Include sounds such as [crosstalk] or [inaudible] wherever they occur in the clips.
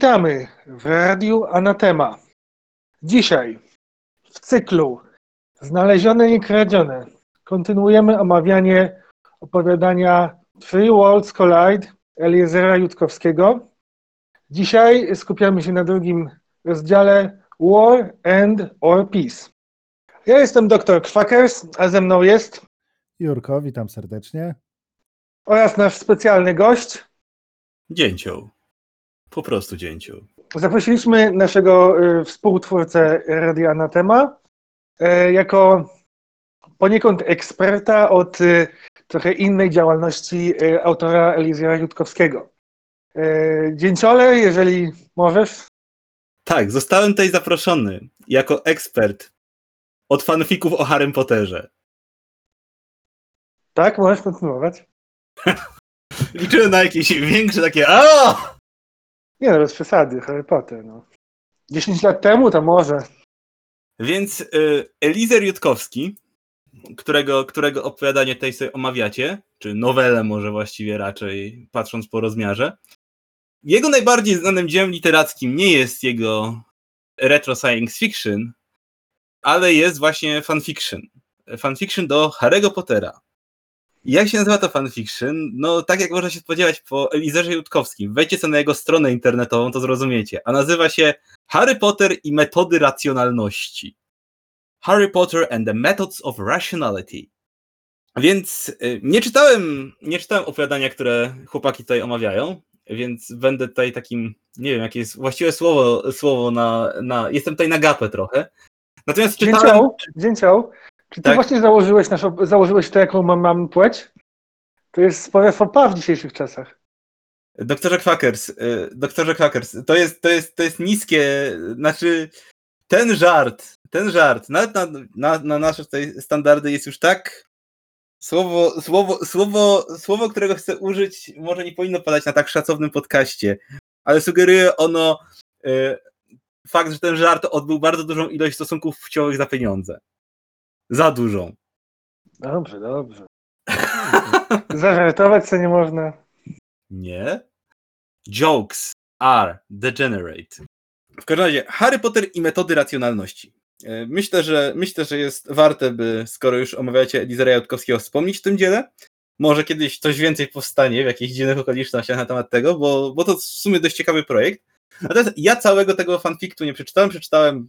Witamy w Radiu Anatema. Dzisiaj w cyklu Znalezione i kradzione kontynuujemy omawianie opowiadania Three Worlds Collide Eliezera Jutkowskiego. Dzisiaj skupiamy się na drugim rozdziale War and or Peace. Ja jestem dr Kwakers, a ze mną jest Jurko, witam serdecznie. oraz nasz specjalny gość. Dzięcioł. Po prostu dzięcioł. Zaprosiliśmy naszego y, współtwórcę Radia Anatema y, jako poniekąd eksperta od y, trochę innej działalności autora Elizera Jutkowskiego. Dzięciole, jeżeli możesz. Tak, zostałem tutaj zaproszony jako ekspert od fanfików o Harrym Potterze. Tak, możesz kontynuować. [laughs] Liczyłem na jakieś większe takie! Nie no, bez przesady, Harry Potter. No. 10 lat temu to może. Więc y, Elizer Jutkowski, którego, którego opowiadanie tutaj sobie omawiacie, czy nowelę może właściwie raczej, patrząc po rozmiarze, jego najbardziej znanym dziełem literackim nie jest jego retro science fiction, ale jest właśnie fanfiction. Fanfiction do Harry'ego Pottera. Jak się nazywa to fanfiction? No, tak jak można się spodziewać po Elizerze Jutkowskim. Wejdźcie sobie na jego stronę internetową, to zrozumiecie. A nazywa się Harry Potter i metody racjonalności. Harry Potter and the Methods of Rationality. Więc y, nie czytałem, nie czytałem opowiadania, które chłopaki tutaj omawiają, więc będę tutaj takim, nie wiem, jakie jest właściwe słowo, słowo na, na jestem tutaj na gapę trochę. Natomiast czytałem, Dzięcioł, dzięcioł. Czy ty Tak. właśnie założyłeś, naszą, założyłeś to, jaką mam, mam płeć? To jest spore fopa w dzisiejszych czasach. Doktorze Quackers, y, doktorze Quackers, to jest, to jest, to jest niskie, znaczy ten żart, ten żart, nawet na, na, na nasze standardy jest już tak słowo, słowo, słowo, słowo, którego chcę użyć, może nie powinno padać na tak szacownym podcaście, ale sugeruje ono y, fakt, że ten żart odbył bardzo dużą ilość stosunków płciowych za pieniądze. Za dużą. Dobrze, dobrze. Zażartować co nie można. Nie. Jokes are degenerate. W każdym razie, Harry Potter i metody racjonalności. E, Myślę, że myślę, że jest warte, by skoro już omawiacie Elizera Jutkowskiego, wspomnieć w tym dziele. Może kiedyś coś więcej powstanie w jakichś dziwnych okolicznościach na temat tego, bo, bo to w sumie dość ciekawy projekt. Natomiast ja całego tego fanfiktu nie przeczytałem. Przeczytałem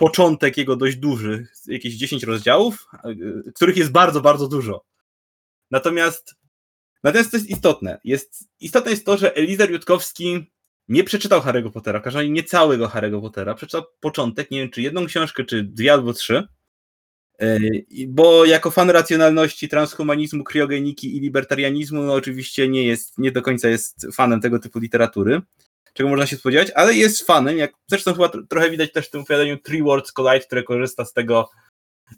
początek jego dość duży, jakieś 10 rozdziałów, e, których jest bardzo, bardzo dużo. Natomiast Natomiast to jest istotne. Jest, istotne jest to, że Elizer Jutkowski nie przeczytał Harry'ego Pottera, każdego nie całego Harry'ego Pottera. Przeczytał początek, nie wiem czy jedną książkę, czy dwie albo trzy. I- Bo jako fan racjonalności, transhumanizmu, kriogeniki i libertarianizmu, no oczywiście nie jest, nie do końca jest fanem tego typu literatury, czego można się spodziewać, ale jest fanem, jak zresztą chyba tro- trochę widać też w tym opowiadaniu Three Worlds Collide, które korzysta z tego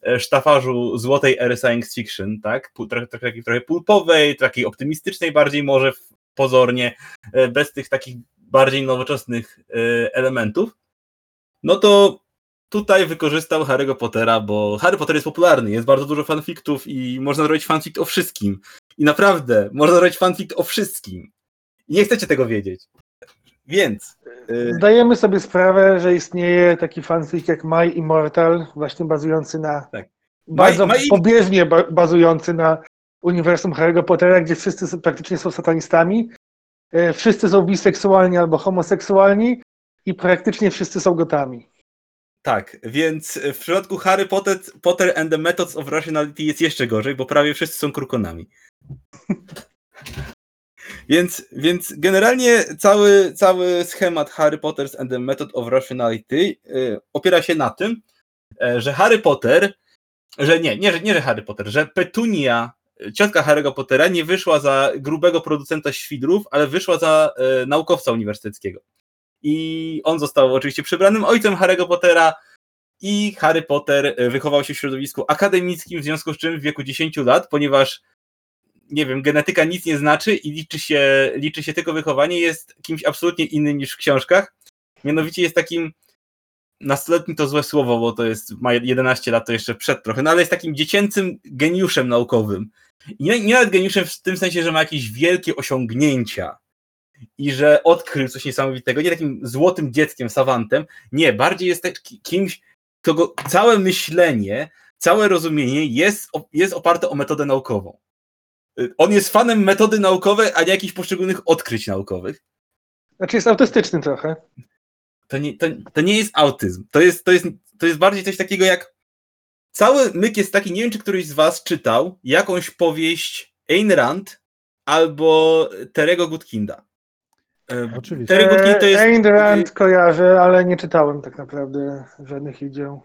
e, sztafarzu złotej ery science fiction, tak? Trochę, trochę, takiej trochę pulpowej, takiej optymistycznej bardziej może pozornie, e, bez tych takich bardziej nowoczesnych e, elementów. No to tutaj wykorzystał Harry'ego Pottera, bo Harry Potter jest popularny, jest bardzo dużo fanfiktów i można zrobić fanfikt o wszystkim. I naprawdę, można zrobić fanfikt o wszystkim. I nie chcecie tego wiedzieć. Więc e, Zdajemy sobie sprawę, że istnieje taki fanfic jak My Immortal, właśnie bazujący na. Tak. Bardzo My- pobieżnie ba- bazujący na uniwersum Harry'ego Pottera, gdzie wszyscy praktycznie są satanistami. e, Wszyscy są biseksualni albo homoseksualni i praktycznie wszyscy są gotami. Tak, więc w przypadku Harry Potter, Potter and the Methods of Rationality jest jeszcze gorzej, bo prawie wszyscy są krukonami. [laughs] więc, więc generalnie cały, cały schemat Harry Potter and the Method of Rationality y, opiera się na tym, e, że Harry Potter, że nie, nie, że- nie, że Harry Potter, że Petunia, ciotka Harry'ego Pottera nie wyszła za grubego producenta świdrów, ale wyszła za e, naukowca uniwersyteckiego. I on został oczywiście przybranym ojcem Harry'ego Pottera i Harry Potter e, wychował się w środowisku akademickim, w związku z czym w wieku 10 lat, ponieważ nie wiem, genetyka nic nie znaczy i liczy się, liczy się tylko wychowanie, jest kimś absolutnie innym niż w książkach. Mianowicie jest takim nastoletni to złe słowo, bo to jest, ma 11 lat, to jeszcze przed trochę, no ale jest takim dziecięcym geniuszem naukowym. Nie, nie nawet geniuszem w tym sensie, że ma jakieś wielkie osiągnięcia. i że odkrył coś niesamowitego, nie takim złotym dzieckiem, savantem, nie, bardziej jest tak kimś, kogo całe myślenie, całe rozumienie jest, jest oparte o metodę naukową. Y, on jest fanem metody naukowej, a nie jakichś poszczególnych odkryć naukowych. Znaczy jest autystyczny trochę. To nie, to, to nie jest autyzm. To jest, to, jest, to jest bardziej coś takiego jak. Cały myk jest taki, nie wiem, czy któryś z Was czytał jakąś powieść Ayn Rand albo Terego Goodkinda. Oczywiście. Terry Goodkind to jest... Ayn Rand kojarzę, ale nie czytałem tak naprawdę żadnych ich dzieł.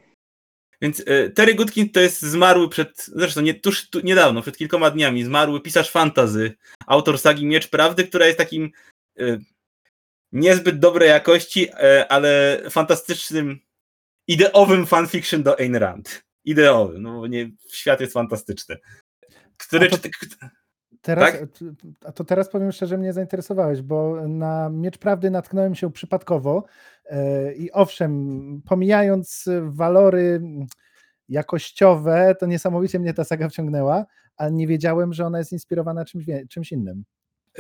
Więc e, Terry Goodkind to jest zmarły przed, zresztą nie, tuż tu, niedawno, przed kilkoma dniami, zmarły pisarz fantazy, autor sagi Miecz Prawdy, która jest takim e, niezbyt dobrej jakości, e, ale fantastycznym, ideowym fanfiction do Ayn Rand. Ideowym, no bo nie, świat jest fantastyczny. Który, to, teraz, tak? A to teraz powiem szczerze, mnie zainteresowałeś, bo na Miecz Prawdy natknąłem się przypadkowo e, i owszem, pomijając walory jakościowe, to niesamowicie mnie ta saga wciągnęła, ale nie wiedziałem, że ona jest inspirowana czymś, czymś innym.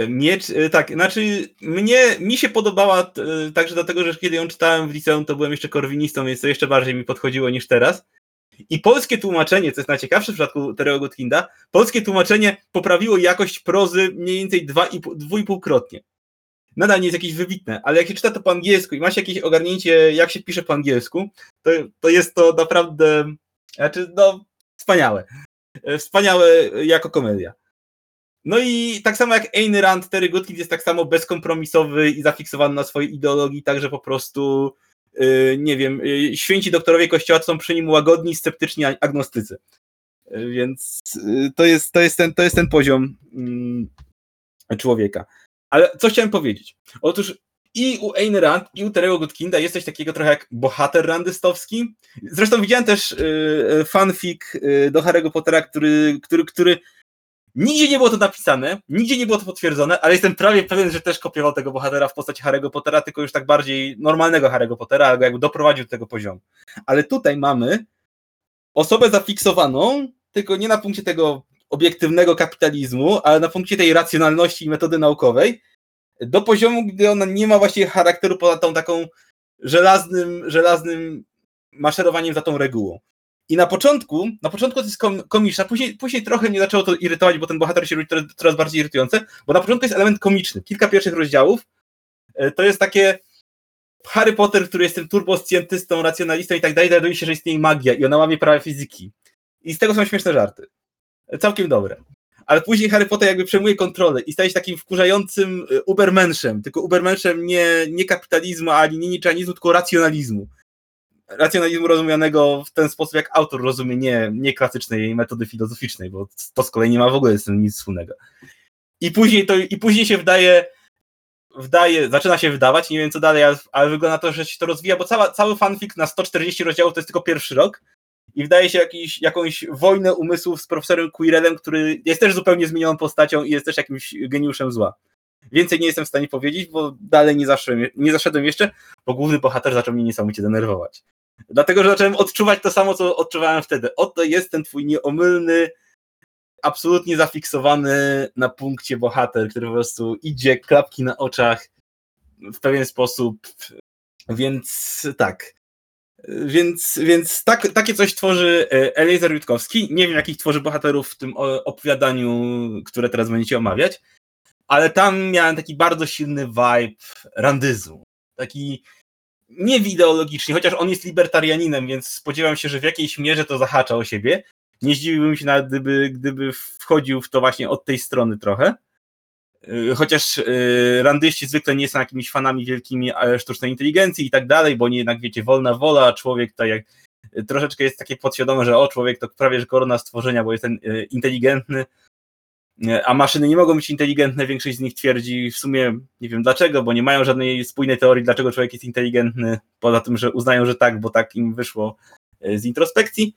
Miecz, e, tak, znaczy mnie, mi się podobała e, także dlatego, że kiedy ją czytałem w liceum, to byłem jeszcze korwinistą, więc to jeszcze bardziej mi podchodziło niż teraz. I polskie tłumaczenie, co jest najciekawsze w przypadku Terego Gotkinda, polskie tłumaczenie poprawiło jakość prozy mniej więcej dwuipółkrotnie. Nadal nie jest jakieś wybitne, ale jak się czyta to po angielsku i masz jakieś ogarnięcie, jak się pisze po angielsku, to, to jest to naprawdę, znaczy, no, wspaniałe. E, wspaniałe jako komedia. No i tak samo jak Ayn Rand, Terry Goodkind jest tak samo bezkompromisowy i zafiksowany na swojej ideologii, także po prostu nie wiem, yy, święci doktorowie kościoła są przy nim łagodni, sceptyczni agnostycy. Yy, więc y, to, jest, to, jest ten, to jest ten poziom mm, człowieka. Ale co chciałem powiedzieć? Otóż i u Ayn Rand, i u Terego Goodkinda jest coś takiego trochę jak bohater randystowski. Zresztą widziałem też y, y, fanfic do Harry'ego Pottera, który, który, który Nigdzie nie było to napisane, nigdzie nie było to potwierdzone, ale jestem prawie pewien, że też kopiował tego bohatera w postaci Harry'ego Pottera, tylko już tak bardziej normalnego Harry'ego Pottera, ale go jakby doprowadził do tego poziomu. Ale tutaj mamy osobę zafiksowaną, tylko nie na punkcie tego obiektywnego kapitalizmu, ale na punkcie tej racjonalności i metody naukowej, do poziomu, gdy ona nie ma właśnie charakteru poza tą taką żelaznym, żelaznym maszerowaniem za tą regułą. I na początku, na początku to jest komiczne, później, później trochę mnie zaczęło to irytować, bo ten bohater się robi coraz, coraz bardziej irytujący, bo na początku jest element komiczny. Kilka pierwszych rozdziałów e, to jest takie Harry Potter, który jest tym turboscientystą, racjonalistą i tak dalej, dowiaduje się, że istnieje magia i ona łamie prawa fizyki. I z tego są śmieszne żarty. E, całkiem dobre. Ale później Harry Potter jakby przejmuje kontrolę i staje się takim wkurzającym e, ubermenszem, tylko ubermenszem nie, nie kapitalizmu, ani nie niczanizmu, tylko racjonalizmu racjonalizmu rozumianego w ten sposób, jak autor rozumie, nie, nie klasycznej metody filozoficznej, bo to z kolei nie ma w ogóle z tym nic wspólnego. I później, to, i później się wdaje, wdaje, zaczyna się wydawać, nie wiem co dalej, ale, ale wygląda na to, że się to rozwija, bo cała, cały fanfic na 140 rozdziałów to jest tylko pierwszy rok i wydaje się jakiś, jakąś wojnę umysłów z profesorem Quirrellem, który jest też zupełnie zmienioną postacią i jest też jakimś geniuszem zła. Więcej nie jestem w stanie powiedzieć, bo dalej nie zaszedłem, nie zaszedłem jeszcze, bo główny bohater zaczął mnie niesamowicie denerwować. Dlatego, że zacząłem odczuwać to samo, co odczuwałem wtedy. Oto jest ten twój nieomylny, absolutnie zafiksowany na punkcie bohater, który po prostu idzie, klapki na oczach w pewien sposób. Więc tak. Więc, więc tak, takie coś tworzy e, Eliezer Jutkowski. Nie wiem, jakich tworzy bohaterów w tym opowiadaniu, które teraz będziecie omawiać, ale tam miałem taki bardzo silny vibe randyzmu. Taki nie ideologicznie, chociaż on jest libertarianinem, więc spodziewam się, że w jakiejś mierze to zahacza o siebie. Nie zdziwiłbym się nawet, gdyby, gdyby wchodził w to właśnie od tej strony trochę. Y, chociaż y, randyści zwykle nie są jakimiś fanami wielkimi sztucznej inteligencji i tak dalej, bo oni jednak, wiecie, wolna wola, człowiek to jak troszeczkę jest takie podświadome, że o, człowiek to prawie że korona stworzenia, bo jest ten y, inteligentny, a maszyny nie mogą być inteligentne, większość z nich twierdzi w sumie, nie wiem dlaczego, bo nie mają żadnej spójnej teorii, dlaczego człowiek jest inteligentny, poza tym, że uznają, że tak, bo tak im wyszło e, z introspekcji.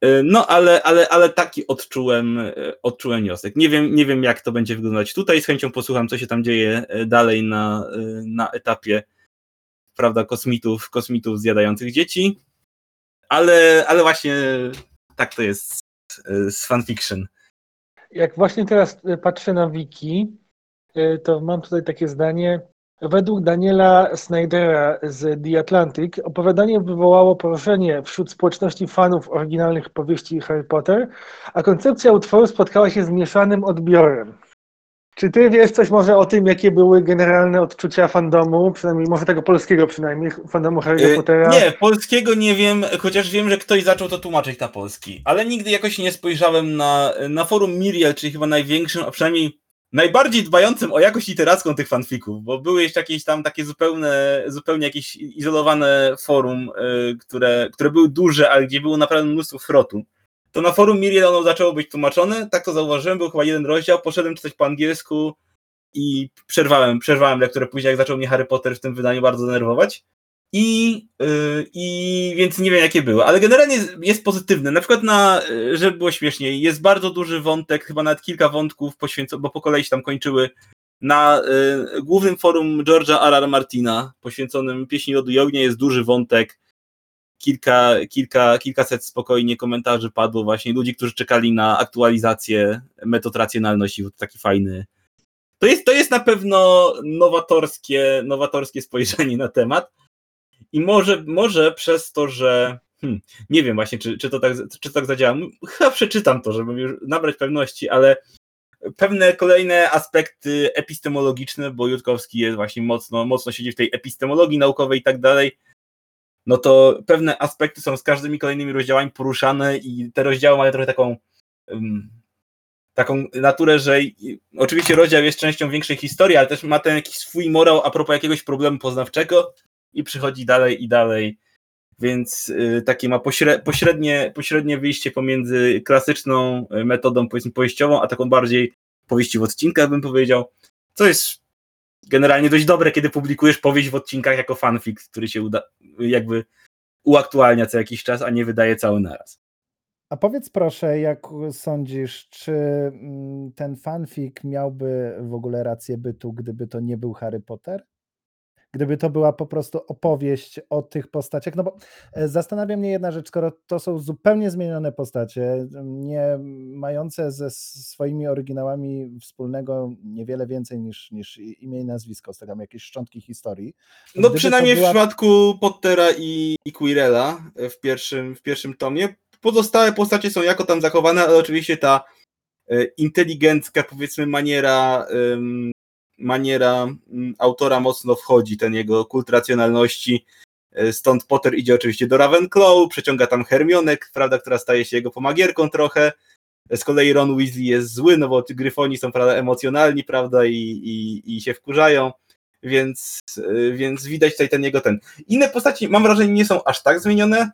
E, no, ale, ale, ale taki odczułem, e, odczułem wniosek. Nie wiem, nie wiem, jak to będzie wyglądać tutaj. Z chęcią posłucham, co się tam dzieje dalej na, na etapie prawda, kosmitów, kosmitów zjadających dzieci. Ale, ale właśnie tak to jest z fanfiction jak właśnie teraz y, patrzę na wiki, y, to mam tutaj takie zdanie. Według Daniela Snydera z The Atlantic opowiadanie wywołało poruszenie wśród społeczności fanów oryginalnych powieści Harry Potter, a koncepcja utworu spotkała się z mieszanym odbiorem. Czy ty wiesz coś może o tym, jakie były generalne odczucia fandomu, przynajmniej może tego polskiego przynajmniej, fandomu Harry Pottera? Nie, polskiego nie wiem, chociaż wiem, że ktoś zaczął to tłumaczyć na polski, ale nigdy jakoś nie spojrzałem na, na forum Miriel, czyli chyba największym, a przynajmniej najbardziej dbającym o jakość literacką tych fanfików, bo były jeszcze jakieś tam takie zupełne, zupełnie jakieś izolowane forum, y, które, które były duże, ale gdzie było naprawdę mnóstwo frotu. To na forum Miriel ono zaczęło być tłumaczone, tak to zauważyłem, był chyba jeden rozdział, poszedłem czytać po angielsku i przerwałem, przerwałem lekturę później, jak zaczął mnie Harry Potter w tym wydaniu bardzo denerwować. I, yy, I więc nie wiem, jakie były, ale generalnie jest, jest pozytywne. Na przykład, na, y, żeby było śmieszniej, jest bardzo duży wątek, chyba nawet kilka wątków poświęconych, bo po kolei się tam kończyły, na y, głównym forum George'a R.R. Martina, poświęconym pieśni Lodu i Ognia, jest duży wątek. Kilka, kilka, kilkaset spokojnie komentarzy padło właśnie ludzi, którzy czekali na aktualizację metod racjonalności, taki fajny. To jest, to jest na pewno nowatorskie, nowatorskie spojrzenie na temat. I może, może przez to, że hmm, nie wiem właśnie, czy, czy, to tak, czy to tak zadziała. Chyba przeczytam to, żeby już nabrać pewności, ale pewne kolejne aspekty epistemologiczne, bo Jutkowski jest właśnie mocno, mocno siedzi w tej epistemologii naukowej i tak dalej, no to pewne aspekty są z każdymi kolejnymi rozdziałami poruszane i te rozdziały mają trochę taką um, taką naturę, że oczywiście rozdział jest częścią większej historii, ale też ma ten jakiś swój morał a propos jakiegoś problemu poznawczego i przychodzi dalej i dalej. Więc y, takie ma pośrednie, pośrednie wyjście pomiędzy klasyczną y, metodą powiedzmy powieściową, a taką bardziej powieści w odcinkach bym powiedział, co jest generalnie dość dobre, kiedy publikujesz powieść w odcinkach jako fanfic, który się uda, jakby uaktualnia co jakiś czas, a nie wydaje cały naraz. A powiedz proszę, jak sądzisz, czy mm, ten fanfic miałby w ogóle rację bytu, gdyby to nie był Harry Potter? Gdyby to była po prostu opowieść o tych postaciach. No bo e, zastanawia mnie jedna rzecz, skoro to są zupełnie zmienione postacie, nie mające ze swoimi oryginałami wspólnego niewiele więcej niż, niż imię i nazwisko, z tego jakieś szczątki historii. No przynajmniej była... w przypadku Pottera i, i Quirella w pierwszym, w pierwszym tomie. Pozostałe postacie są jako tam zachowane, ale oczywiście ta e, inteligencka, powiedzmy, maniera maniera mm, autora mocno wchodzi, ten jego kult racjonalności. E, stąd Potter idzie oczywiście do Ravenclaw, przeciąga tam Hermionek, prawda, która staje się jego pomagierką trochę. E, z kolei Ron Weasley jest zły, no bo Gryfoni są prawda, emocjonalni, prawda, i, i, i się wkurzają, więc, e, więc widać tutaj ten jego ten. Inne postaci, mam wrażenie, nie są aż tak zmienione,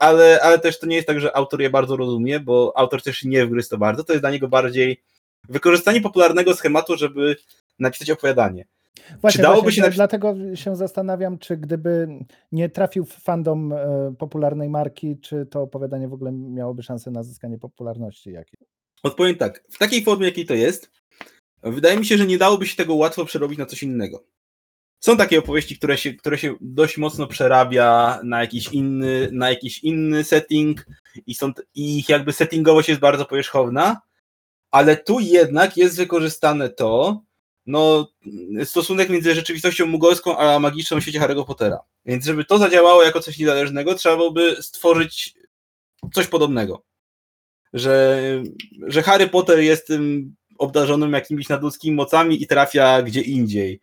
ale, ale też to nie jest tak, że autor je bardzo rozumie, bo autor też nie wgryzł to bardzo, to jest dla niego bardziej wykorzystanie popularnego schematu, żeby napisać opowiadanie. Właśnie, czy dałoby właśnie, się napisać... dlatego się zastanawiam, czy gdyby nie trafił w fandom e, popularnej marki, czy to opowiadanie w ogóle miałoby szansę na zyskanie popularności jakiej? Odpowiem tak, w takiej formie jakiej to jest, wydaje mi się, że nie dałoby się tego łatwo przerobić na coś innego. Są takie opowieści, które się, które się dość mocno przerabia na jakiś inny, na jakiś inny setting i, są, i ich jakby settingowość jest bardzo powierzchowna, ale tu jednak jest wykorzystane to, no, stosunek między rzeczywistością mugolską a magiczną w świecie Harry'ego Pottera. Więc żeby to zadziałało jako coś niezależnego, trzeba byłoby stworzyć coś podobnego. Że, że Harry Potter jest tym obdarzonym jakimiś nadludzkimi mocami i trafia gdzie indziej.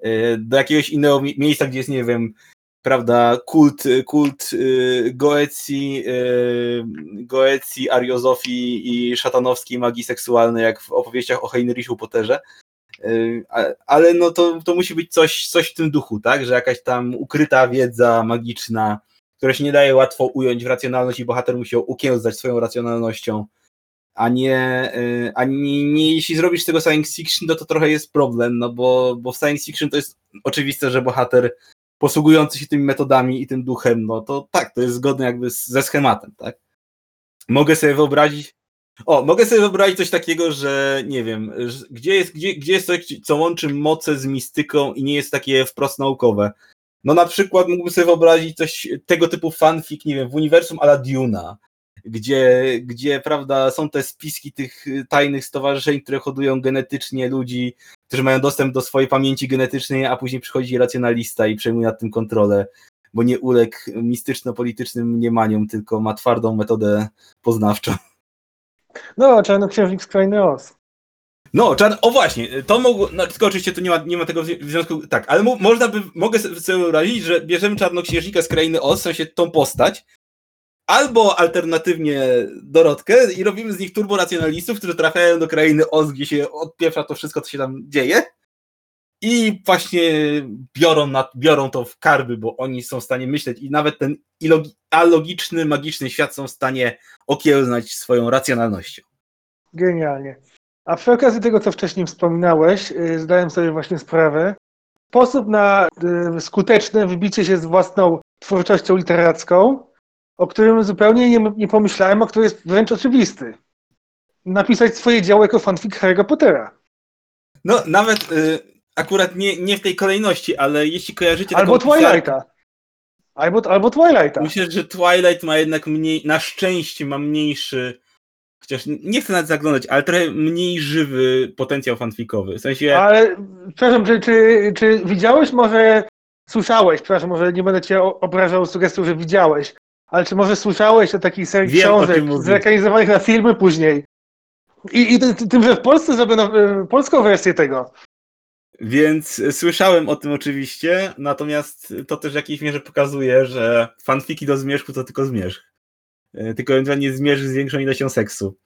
E, do jakiegoś innego miejsca, gdzie jest, nie wiem, prawda, kult, kult y, Goecji, y, Goecji, Ariozofii i szatanowskiej magii seksualnej, jak w opowieściach o Heinrichu Potterze. Y, ale no to, to musi być coś, coś w tym duchu, tak? Że jakaś tam ukryta wiedza magiczna, która się nie daje łatwo ująć w racjonalność i bohater musi ją ukiełzać swoją racjonalnością, a nie, a nie, nie jeśli zrobisz tego science fiction, to to trochę jest problem, no bo, bo w science fiction to jest oczywiste, że bohater posługujący się tymi metodami i tym duchem, no to tak, to jest zgodne jakby ze schematem, tak? Mogę sobie wyobrazić, o, mogę sobie wyobrazić coś takiego, że nie wiem, gdzie jest, gdzie, gdzie jest coś, co łączy moce z mistyką i nie jest takie wprost naukowe. No na przykład mógłbym sobie wyobrazić coś tego typu fanfic, nie wiem, w uniwersum ala Duna, gdzie, gdzie prawda, są te spiski tych tajnych stowarzyszeń, które hodują genetycznie ludzi, którzy mają dostęp do swojej pamięci genetycznej, a później przychodzi racjonalista i przejmuje nad tym kontrolę, bo nie uległ mistyczno-politycznym mniemaniom, tylko ma twardą metodę poznawczą. No, Czarnoksiężnik z Krainy Oz. No, czarn... o właśnie, to mogło, no, tylko oczywiście tu nie ma, nie ma tego w związku, tak, ale mo, można by, mogę sobie wyobrazić, że bierzemy Czarnoksiężnika z Krainy Oz, w sensie tą postać, albo alternatywnie Dorotkę i robimy z nich turboracjonalistów, którzy trafiają do Krainy Oz, gdzie się odpieprza to wszystko, co się tam dzieje i właśnie biorą, na, biorą to w karby, bo oni są w stanie myśleć i nawet ten alogiczny, magiczny świat są w stanie okiełznać swoją racjonalnością. Genialnie. A przy okazji tego, co wcześniej wspominałeś, y, zdałem sobie właśnie sprawę, sposób na y, skuteczne wybicie się z własną twórczością literacką, o którym zupełnie nie, nie pomyślałem, a który jest wręcz oczywisty. Napisać swoje dzieło jako fanfic Harry'ego Pottera. No, nawet y, akurat nie, nie w tej kolejności, ale jeśli kojarzycie Albo Twilighta. Albo, albo Twilighta. Myślę, że Twilight ma jednak mniej, na szczęście ma mniejszy chociaż nie chcę nawet zaglądać, ale trochę mniej żywy potencjał fanfikowy. W sensie... Ale, przepraszam, czy, czy, czy widziałeś może, słyszałeś, przepraszam, może nie będę cię obrażał sugestią, że widziałeś, ale czy może słyszałeś o takiej serii Wiem, książek zrekalizowanych na filmy później? I, i tym, że w Polsce zrobiono e, polską wersję tego. Więc słyszałem o tym oczywiście, natomiast to też w jakiejś mierze pokazuje, że fanfiki do zmierzchu to tylko zmierzch. E, tylko ewentualnie zmierzy z większą ilością seksu.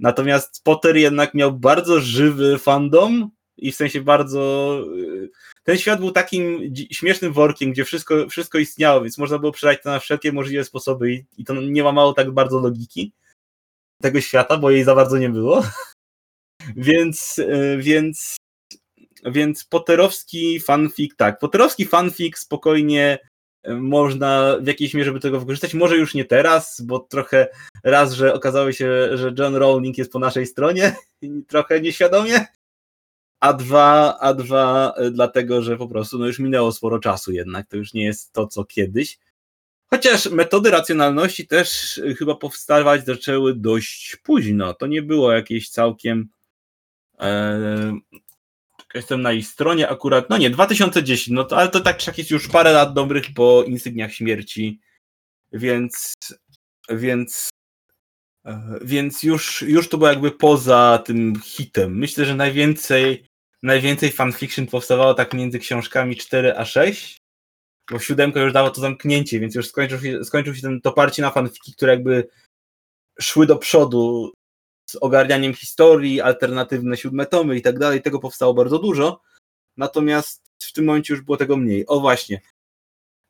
Natomiast Potter jednak miał bardzo żywy fandom i w sensie bardzo. E, ten świat był takim śmiesznym workiem, gdzie wszystko, wszystko istniało, więc można było przydać to na wszelkie możliwe sposoby i, i to nie ma mało tak bardzo logiki tego świata, bo jej za bardzo nie było. [laughs] więc, e, więc, więc Potterowski fanfic, tak, Potterowski fanfic spokojnie można w jakiejś mierze by tego wykorzystać. Może już nie teraz, bo trochę raz, że okazało się, że John Rowling jest po naszej stronie, [laughs] trochę nieświadomie, a dwa, a dwa e, dlatego, że po prostu no już minęło sporo czasu jednak, to już nie jest to, co kiedyś. Chociaż metody racjonalności też e, chyba powstawać zaczęły dość późno. To nie było jakieś całkiem e, jestem na ich stronie akurat, no nie, 2010, no to, ale to tak jest już parę lat dobrych po insygniach śmierci, więc, więc, e, więc już, już to było jakby poza tym hitem. Myślę, że najwięcej, najwięcej fanfiction powstawało tak między książkami 4 a 6, bo siódemka już dała to zamknięcie, więc już skończył się, skończył się ten, to parcie na fanfiki, które jakby szły do przodu z ogarnianiem historii, alternatywne siódme tomy i tak dalej, tego powstało bardzo dużo, natomiast w tym momencie już było tego mniej. O właśnie,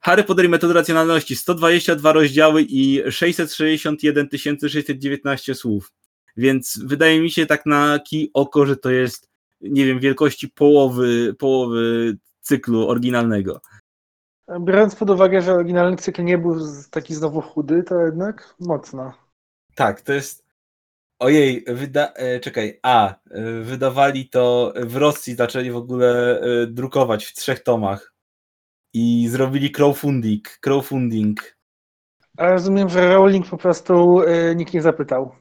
Harry Potter i metody racjonalności, 122 rozdziały i 661 619 słów, więc wydaje mi się tak na kij oko, że to jest, nie wiem, wielkości połowy, połowy cyklu oryginalnego. Biorąc pod uwagę, że oryginalny cykl nie był taki znowu chudy, to jednak mocno. Tak, to jest Ojej, wyda... E, czekaj, a, e, wydawali to w Rosji, zaczęli w ogóle e, drukować w trzech tomach i zrobili crowdfunding, crowdfunding. A rozumiem, że Rowling po prostu nikt nie zapytał.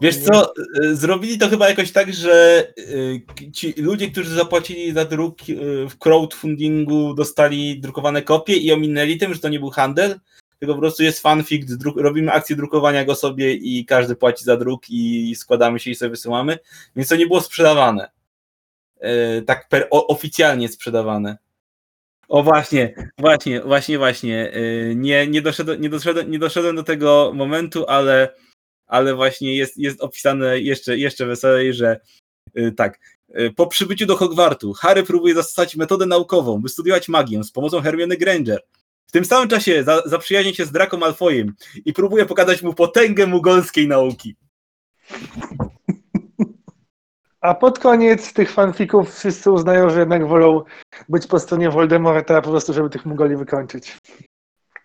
Wiesz co, zrobili to chyba jakoś tak, że ci ludzie, którzy zapłacili za druk w crowdfundingu dostali drukowane kopie i ominęli tym, że to nie był handel, tylko po prostu jest fanfic, robimy akcję drukowania go sobie i każdy płaci za druk i składamy się i sobie wysyłamy, więc to nie było sprzedawane. E, tak per, o, oficjalnie sprzedawane. O właśnie, właśnie, właśnie, właśnie. E, nie, nie, doszedłem, nie, doszedłem, nie doszedłem do tego momentu, ale, ale właśnie jest, jest opisane jeszcze, jeszcze weselej, że e, tak. Po przybyciu do Hogwartu Harry próbuje zastosować metodę naukową, by studiować magię z pomocą Hermiony Granger, tym samym czasie za, zaprzyjaźnia się z Draco Malfoyem i próbuje pokazać mu potęgę mugolskiej nauki. A pod koniec tych fanfików wszyscy uznają, że jednak wolą być po stronie Voldemorta po prostu, żeby tych Mugoli wykończyć.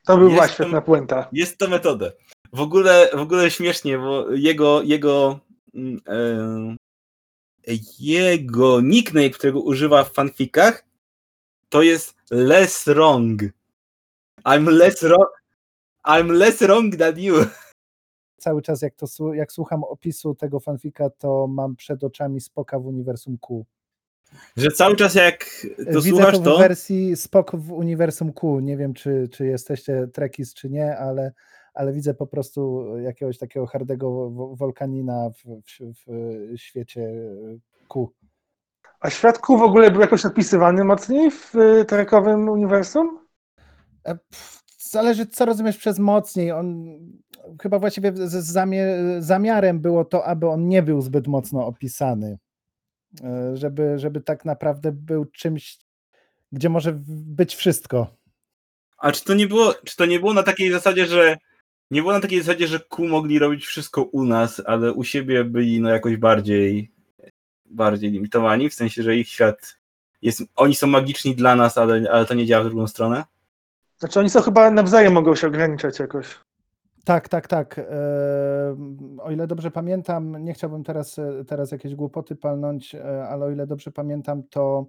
To by była świetna puenta. Jest to metoda. W ogóle, w ogóle śmiesznie, bo jego, jego, mm, e, jego nickname, którego używa w fanfikach, to jest less wrong. I'm less wrong. I'm less wrong than you. Cały czas jak, to, jak słucham opisu tego fanfika, to mam przed oczami Spoka w uniwersum Q. Że cały czas jak to Widzę słuchasz, to w to wersji Spok w Uniwersum Q. Nie wiem, czy, czy jesteście Trekkies, czy nie, ale, ale widzę po prostu jakiegoś takiego hardego wo- wolkanina w, w, w świecie Q. A świadku w ogóle był jakoś opisywany mocniej w trekowym uniwersum? E, Zależy, co rozumiesz przez mocniej. On chyba właściwie z zamiarem było to, aby on nie był zbyt mocno opisany. E, Żeby, żeby tak naprawdę był czymś, gdzie może być wszystko. A czy to nie było, czy to nie było na takiej zasadzie, że nie było na takiej zasadzie, że Ku mogli robić wszystko u nas, ale u siebie byli no jakoś bardziej bardziej limitowani, w sensie, że ich świat jest, oni są magiczni dla nas, ale, ale to nie działa w drugą stronę? Znaczy oni są chyba nawzajem mogą się ograniczać jakoś. Tak, tak, tak. E, O ile dobrze pamiętam, nie chciałbym teraz, e, teraz jakieś głupoty palnąć, e, ale o ile dobrze pamiętam, to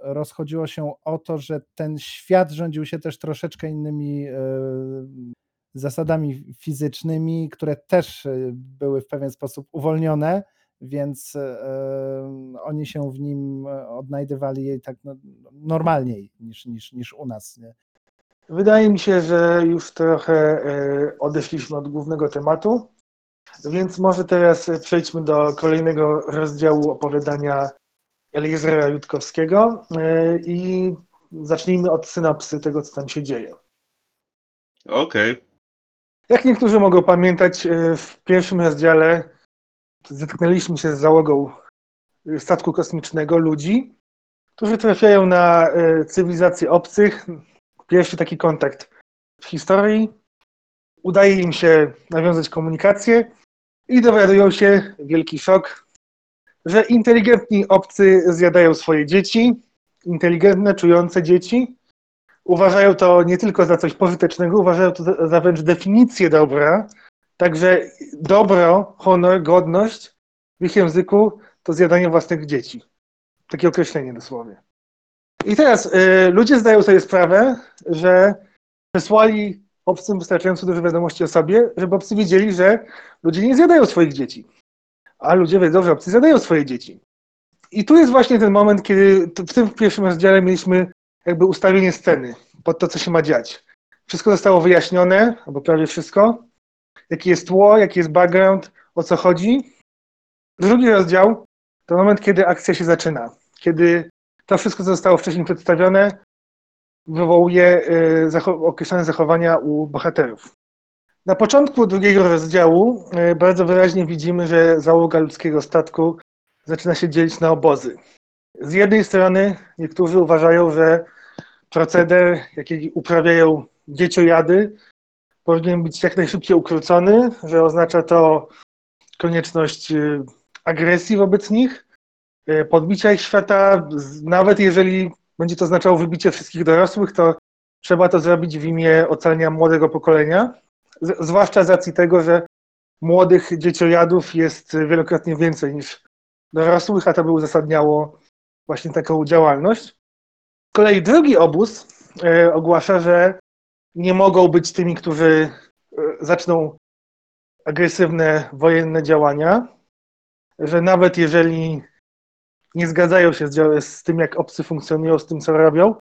rozchodziło się o to, że ten świat rządził się też troszeczkę innymi zasadami fizycznymi, które też e, były w pewien sposób uwolnione, więc e, oni się w nim e, odnajdywali tak no, normalniej niż, niż, niż u nas. Nie? Wydaje mi się, że już trochę e, odeszliśmy od głównego tematu, więc może teraz przejdźmy do kolejnego rozdziału opowiadania Eliezera Jutkowskiego e, i zacznijmy od synopsy tego, co tam się dzieje. Okej. Jak niektórzy mogą pamiętać, e, w pierwszym rozdziale zetknęliśmy się z załogą e, statku kosmicznego ludzi, którzy trafiają na e, cywilizacje obcych. Pierwszy taki kontakt w historii. Udaje im się nawiązać komunikację i dowiadują się, wielki szok, że inteligentni obcy zjadają swoje dzieci, inteligentne, czujące dzieci. Uważają to nie tylko za coś pożytecznego, uważają to za- wręcz definicję dobra. Także dobro, honor, godność w ich języku to zjadanie własnych dzieci. Takie określenie dosłownie. I teraz y, ludzie zdają sobie sprawę, że przesłali obcym wystarczająco dużo wiadomości o sobie, żeby obcy wiedzieli, że ludzie nie zjadają swoich dzieci. A ludzie wiedzą, że obcy zjadają swoje dzieci. I tu jest właśnie ten moment, kiedy w tym pierwszym rozdziale mieliśmy jakby ustawienie sceny pod to, co się ma dziać. Wszystko zostało wyjaśnione, albo prawie wszystko. Jaki jest tło, jaki jest background, o co chodzi. Drugi rozdział to moment, kiedy akcja się zaczyna. Kiedy to wszystko, co zostało wcześniej przedstawione, wywołuje y, określone zachowania u bohaterów. Na początku drugiego rozdziału y, bardzo wyraźnie widzimy, że załoga ludzkiego statku zaczyna się dzielić na obozy. Z jednej strony niektórzy uważają, że proceder, jaki uprawiają dzieciojady, powinien być jak najszybciej ukrócony, że oznacza to konieczność y, agresji wobec nich, y, podbicia ich świata, nawet jeżeli będzie to oznaczało wybicie wszystkich dorosłych, to trzeba to zrobić w imię ocalenia młodego pokolenia, zwłaszcza z racji tego, że młodych dzieciojadów jest wielokrotnie więcej niż dorosłych, a to by uzasadniało właśnie taką działalność. Kolei drugi obóz e, ogłasza, że nie mogą być tymi, którzy e, zaczną agresywne wojenne działania, że nawet jeżeli nie zgadzają się z, z tym, jak obcy funkcjonują, z tym, co robią,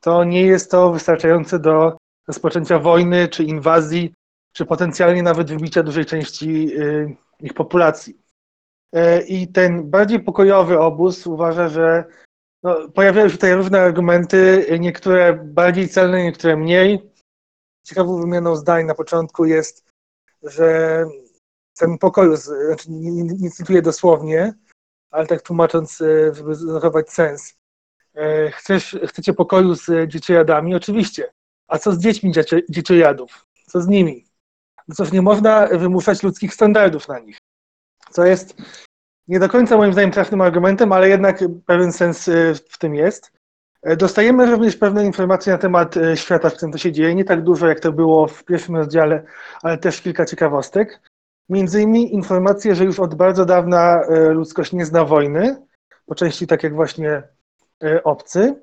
to nie jest to wystarczające do rozpoczęcia wojny, czy inwazji, czy potencjalnie nawet wybicia dużej części y, ich populacji. E, I ten bardziej pokojowy obóz uważa, że no, pojawiają się tutaj różne argumenty, niektóre bardziej celne, niektóre mniej. Ciekawą wymianą zdań na początku jest, że ten pokoju, znaczy nie, nie, cytuję dosłownie, ale tak tłumacząc, e, żeby zachować sens. E, Chcesz, chcecie pokoju z dzieciojadami? Oczywiście. A co z dziećmi dziecie, dzieciojadów? Co z nimi? No cóż, nie można wymuszać ludzkich standardów na nich. Co jest nie do końca moim zdaniem trafnym argumentem, ale jednak pewien sens e, w tym jest. E, Dostajemy również pewne informacje na temat e, świata, w którym to się dzieje. Nie tak dużo, jak to było w pierwszym rozdziale, ale też kilka ciekawostek. Między innymi informacje, że już od bardzo dawna e, ludzkość nie zna wojny, po części tak jak właśnie obcy,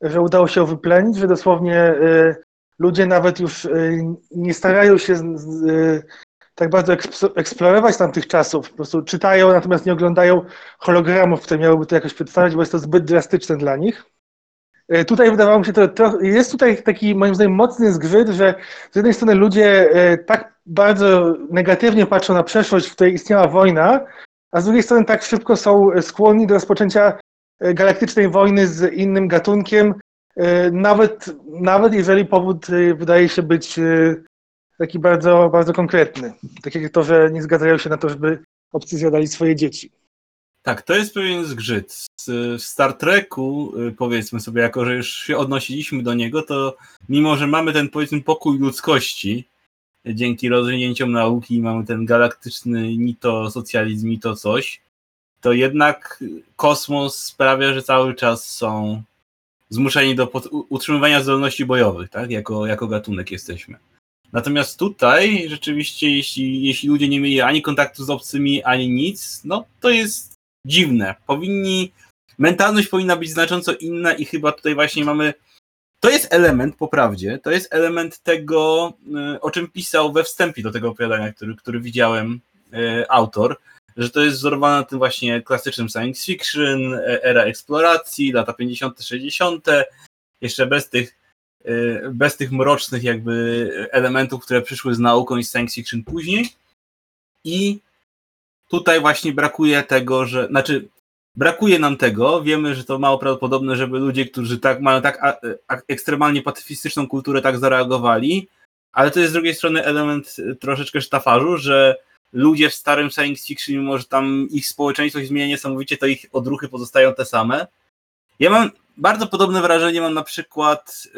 że udało się wyplenić, że dosłownie ludzie nawet już nie starają się tak bardzo eksplorować tamtych czasów. Po prostu czytają, natomiast nie oglądają hologramów, które miałyby to jakoś przedstawiać, bo jest to zbyt drastyczne dla nich. E, tutaj wydawało mi się to jest tutaj taki moim zdaniem mocny zgrzyt, że z jednej strony ludzie e, tak bardzo negatywnie patrzą na przeszłość, w której istniała wojna, a z drugiej strony tak szybko są skłonni do rozpoczęcia e, galaktycznej wojny z innym gatunkiem, nawet, nawet jeżeli powód wydaje się być taki bardzo, bardzo konkretny. Tak jak to, że nie zgadzają się na to, żeby obcy zjadali swoje dzieci. Tak, to jest pewien zgrzyt. W Star Treku, y, powiedzmy sobie, jako że już się odnosiliśmy do niego, to mimo, że mamy ten powiedzmy pokój ludzkości, dzięki rozwinięciom nauki mamy ten galaktyczny ni to socjalizm, ni to coś, to jednak kosmos sprawia, że cały czas są zmuszeni do utrzymywania zdolności bojowych, tak? Jako, jako gatunek jesteśmy. Natomiast tutaj rzeczywiście, jeśli, jeśli ludzie nie mieli ani kontaktu z obcymi, ani nic, no to jest dziwne. Powinni, mentalność powinna być znacząco inna i chyba tutaj właśnie mamy, to jest element, po prawdzie, to jest element tego, y, o czym pisał we wstępie do tego opowiadania, który, który widziałem y, autor, że to jest wzorowane na tym właśnie klasycznym science fiction, e, era eksploracji, lata 50., 60., jeszcze bez tych bez tych mrocznych jakby elementów, które przyszły z nauką i science fiction później. I tutaj właśnie brakuje tego, że, znaczy brakuje nam tego, wiemy, że to mało prawdopodobne, żeby ludzie, którzy tak mają tak a, a, ekstremalnie pacyfistyczną kulturę tak zareagowali, ale to jest z drugiej strony element y, troszeczkę sztafarzu, że ludzie w starym science fiction, mimo że tam ich społeczeństwo się zmienia niesamowicie, to ich odruchy pozostają te same. Ja mam bardzo podobne wrażenie, mam na przykład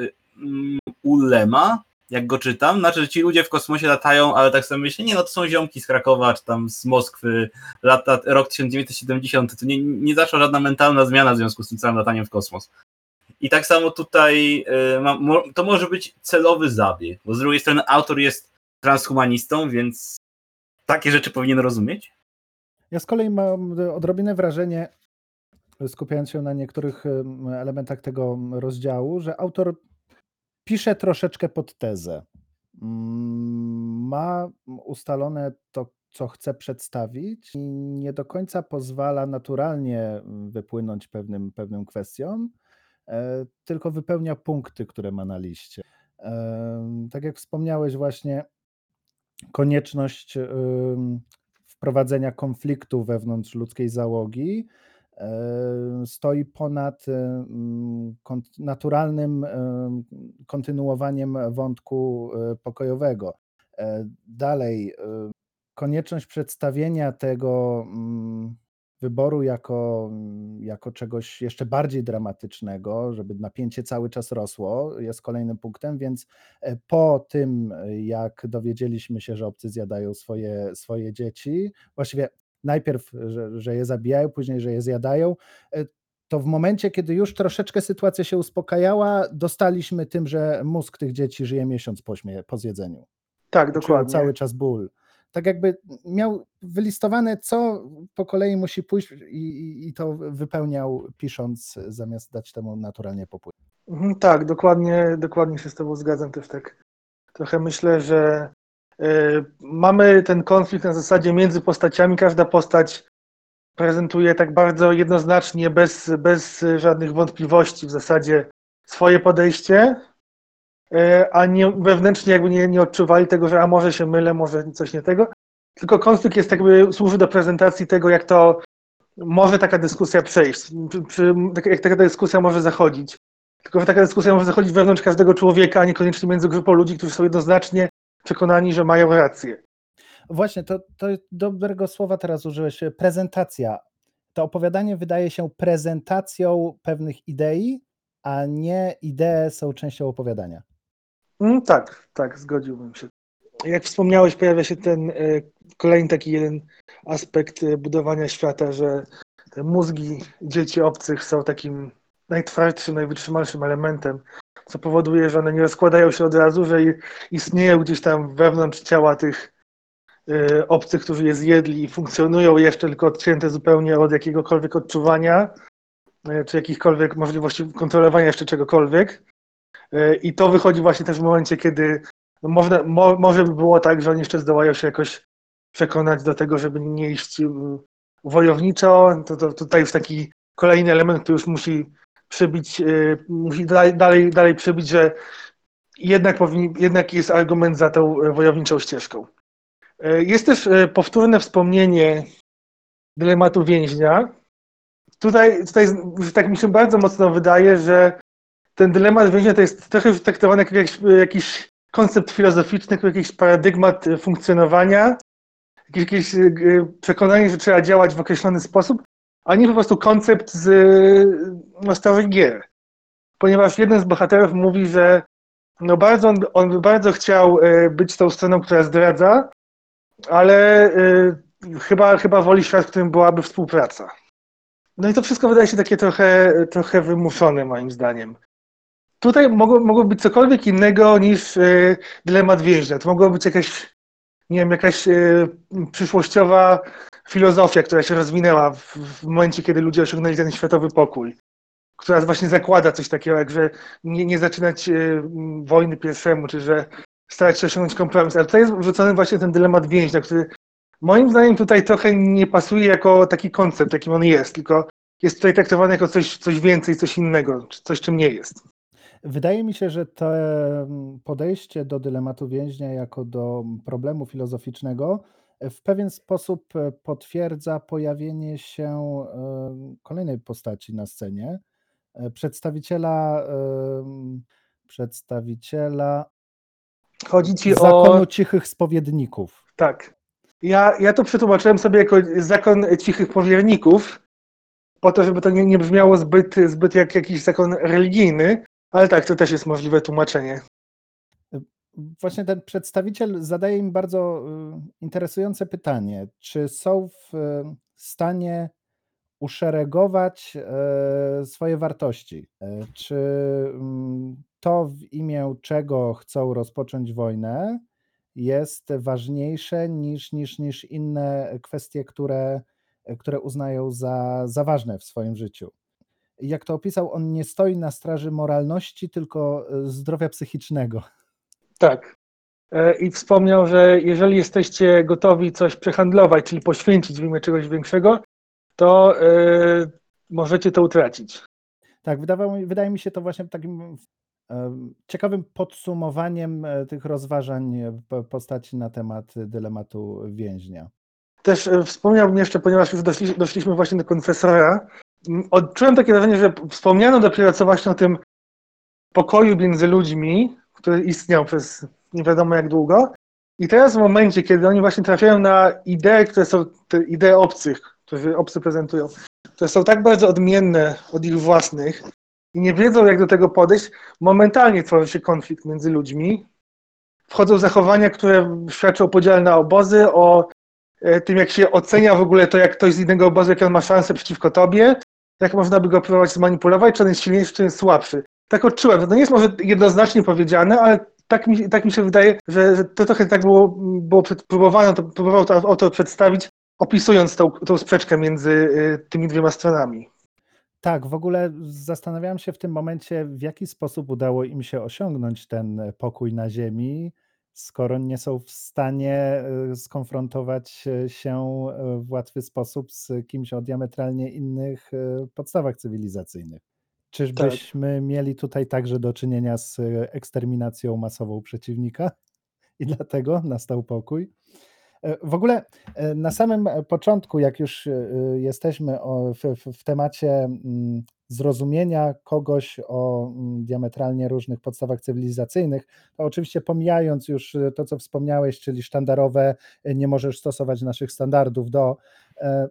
um, u Lema, jak go czytam, znaczy, że ci ludzie w kosmosie latają, ale tak sobie myślę, nie no, to są ziomki z Krakowa, czy tam z Moskwy, lata, rok 1970, to nie, nie zaszła żadna mentalna zmiana w związku z tym całym lataniem w kosmos. I tak samo tutaj y, to może być celowy zabieg, bo z drugiej strony autor jest transhumanistą, więc takie rzeczy powinien rozumieć. Ja z kolei mam odrobinę wrażenie, skupiając się na niektórych elementach tego rozdziału, że autor pisze troszeczkę pod tezę. Mm, ma ustalone to, co chce przedstawić, i nie do końca pozwala naturalnie mm, wypłynąć pewnym, pewnym kwestiom, e, tylko wypełnia punkty, które ma na liście. Tak jak wspomniałeś, właśnie konieczność wprowadzenia konfliktu wewnątrz ludzkiej załogi stoi ponad naturalnym kontynuowaniem wątku e, pokojowego. E, dalej, e, konieczność przedstawienia tego wyboru jako, jako czegoś jeszcze bardziej dramatycznego, żeby napięcie cały czas rosło, jest kolejnym punktem, więc po tym, jak dowiedzieliśmy się, że obcy zjadają swoje, swoje dzieci, właściwie najpierw, że, że je zabijają, później, że je zjadają, e, to w momencie, kiedy już troszeczkę sytuacja się uspokajała, dostaliśmy tym, że mózg tych dzieci żyje miesiąc po, śmie- po zjedzeniu. Tak, dokładnie. cały czas ból. Tak jakby miał wylistowane, co po kolei musi pójść i, i to wypełniał pisząc, zamiast dać temu naturalnie popłynąć. Mhm, tak, dokładnie, dokładnie się z Tobą zgadzam też tak. Trochę myślę, że mamy ten konflikt na zasadzie między postaciami. Każda postać prezentuje tak bardzo jednoznacznie, bez, bez żadnych wątpliwości w zasadzie swoje podejście, y, a nie, wewnętrznie jakby nie, nie odczuwali tego, że a może się mylę, może coś nie tego. Tylko konflikt jest jakby, służy do prezentacji tego, jak to może taka dyskusja przejść, przy, jak taka dyskusja może zachodzić. Tylko, że taka dyskusja może zachodzić wewnątrz każdego człowieka, a niekoniecznie między grupą ludzi, którzy są jednoznacznie przekonani, że mają rację. Właśnie, to, to dobrego słowa teraz użyłeś, prezentacja. To opowiadanie wydaje się prezentacją pewnych idei, a nie idee są częścią opowiadania. Mm, tak, tak, zgodziłbym się. Jak wspomniałeś, pojawia się ten y, kolejny taki jeden aspekt y, budowania świata, że te mózgi dzieci obcych są takim najtwardszym, najwytrzymalszym elementem co powoduje, że one nie rozkładają się od razu, że istnieją gdzieś tam wewnątrz ciała tych y, obcych, którzy je zjedli i funkcjonują jeszcze tylko odcięte zupełnie od jakiegokolwiek odczuwania, y, czy jakichkolwiek możliwości kontrolowania jeszcze czegokolwiek. Y, I to wychodzi właśnie też w momencie, kiedy można, mo, może by było tak, że oni jeszcze zdołają się jakoś przekonać do tego, żeby nie iść wojowniczo. To, to tutaj już taki kolejny element, który już musi przybić, musi dalej, dalej, przybić, że jednak, powinni, jednak jest argument za tą wojowniczą ścieżką. Jest też powtórne wspomnienie dylematu więźnia. Tutaj, tutaj tak mi się bardzo mocno wydaje, że ten dylemat więźnia to jest trochę traktowany jak jakiś, jakiś koncept filozoficzny, jakiś paradygmat funkcjonowania, jakieś, jakieś przekonanie, że trzeba działać w określony sposób, a nie po prostu koncept z no, starych gier. Ponieważ jeden z bohaterów mówi, że no bardzo, on, on bardzo chciał e, być tą stroną, która zdradza, ale y, chyba, chyba woli świat, w którym byłaby współpraca. No i to wszystko wydaje się takie trochę, trochę wymuszone moim zdaniem. Tutaj mogło, mogło być cokolwiek innego niż y, dylemat więźnia. To mogło być jakaś, nie wiem, jakaś y, przyszłościowa filozofia, która się rozwinęła w, w momencie, kiedy ludzie osiągnęli ten światowy pokój która właśnie zakłada coś takiego, jak że nie, nie zaczynać y, wojny pierwszemu, czy że starać się osiągnąć kompromis. Ale tutaj jest wrzucony właśnie ten dylemat więźnia, który moim zdaniem tutaj trochę nie pasuje jako taki koncept, jakim on jest, tylko jest tutaj traktowany jako coś, coś więcej, coś innego, coś czym nie jest. Wydaje mi się, że to podejście do dylematu więźnia jako do problemu filozoficznego w pewien sposób e, potwierdza pojawienie się kolejnej postaci na scenie, e, przedstawiciela przedstawiciela Chodzi ci zakonu o... cichych spowiedników. Tak. Ja, ja to przetłumaczyłem sobie jako zakon cichych powierników, po to, żeby to nie, nie brzmiało zbyt, zbyt jak jakiś zakon religijny, ale tak, to też jest możliwe tłumaczenie. Właśnie ten przedstawiciel zadaje im bardzo y, interesujące pytanie, czy są w y, stanie uszeregować e, swoje wartości. Czy mm, to, w imię czego chcą rozpocząć wojnę, jest ważniejsze niż, niż, niż inne kwestie, które, które uznają za, za ważne w swoim życiu. Jak to opisał, on nie stoi na straży moralności, tylko zdrowia psychicznego. Tak. I wspomniał, że jeżeli jesteście gotowi coś przehandlować, czyli poświęcić w imię czegoś większego, to yy, możecie to utracić. Tak, wydawało, wydaje mi się to właśnie takim ciekawym podsumowaniem e, tych rozważań postaci na temat dylematu więźnia. Też e, wspomniałbym jeszcze, ponieważ już doszli, doszliśmy właśnie do konfesora, odczułem takie wrażenie, że wspomniano dopiero co właśnie o tym pokoju między ludźmi, który istniał przez nie wiadomo jak długo. I teraz w momencie, kiedy oni właśnie trafiają na idee, które są te idee obcych, które obcy prezentują, które są tak bardzo odmienne od ich własnych i nie wiedzą, jak do tego podejść, momentalnie tworzy się konflikt między ludźmi. Wchodzą zachowania, które świadczą o podziale na obozy, o e, tym, jak się ocenia w ogóle to, jak ktoś z innego obozu, jak on ma szansę przeciwko tobie, jak można by go próbować zmanipulować, czy on jest silniejszy, czy jest słabszy. Tak odczułem. To nie jest może jednoznacznie powiedziane, ale tak mi, tak mi się wydaje, że, że to trochę tak było, było próbowano, to, próbował to przedstawić, opisując tą, tą sprzeczkę między y, tymi dwiema stronami. Tak, w ogóle zastanawiałem się w tym momencie, w jaki sposób udało im się osiągnąć ten pokój na Ziemi, skoro nie są w stanie y, skonfrontować się y, w łatwy sposób z kimś o diametralnie innych podstawach cywilizacyjnych. Czyżbyśmy tak. mieli tutaj także do czynienia z eksterminacją masową przeciwnika i dlatego nastał pokój? E, w ogóle e, na samym początku, jak już e, jesteśmy w, w, temacie mm, zrozumienia kogoś o mm, diametralnie różnych podstawach cywilizacyjnych, to oczywiście pomijając już to, co wspomniałeś, czyli sztandarowe, nie możesz stosować naszych standardów do,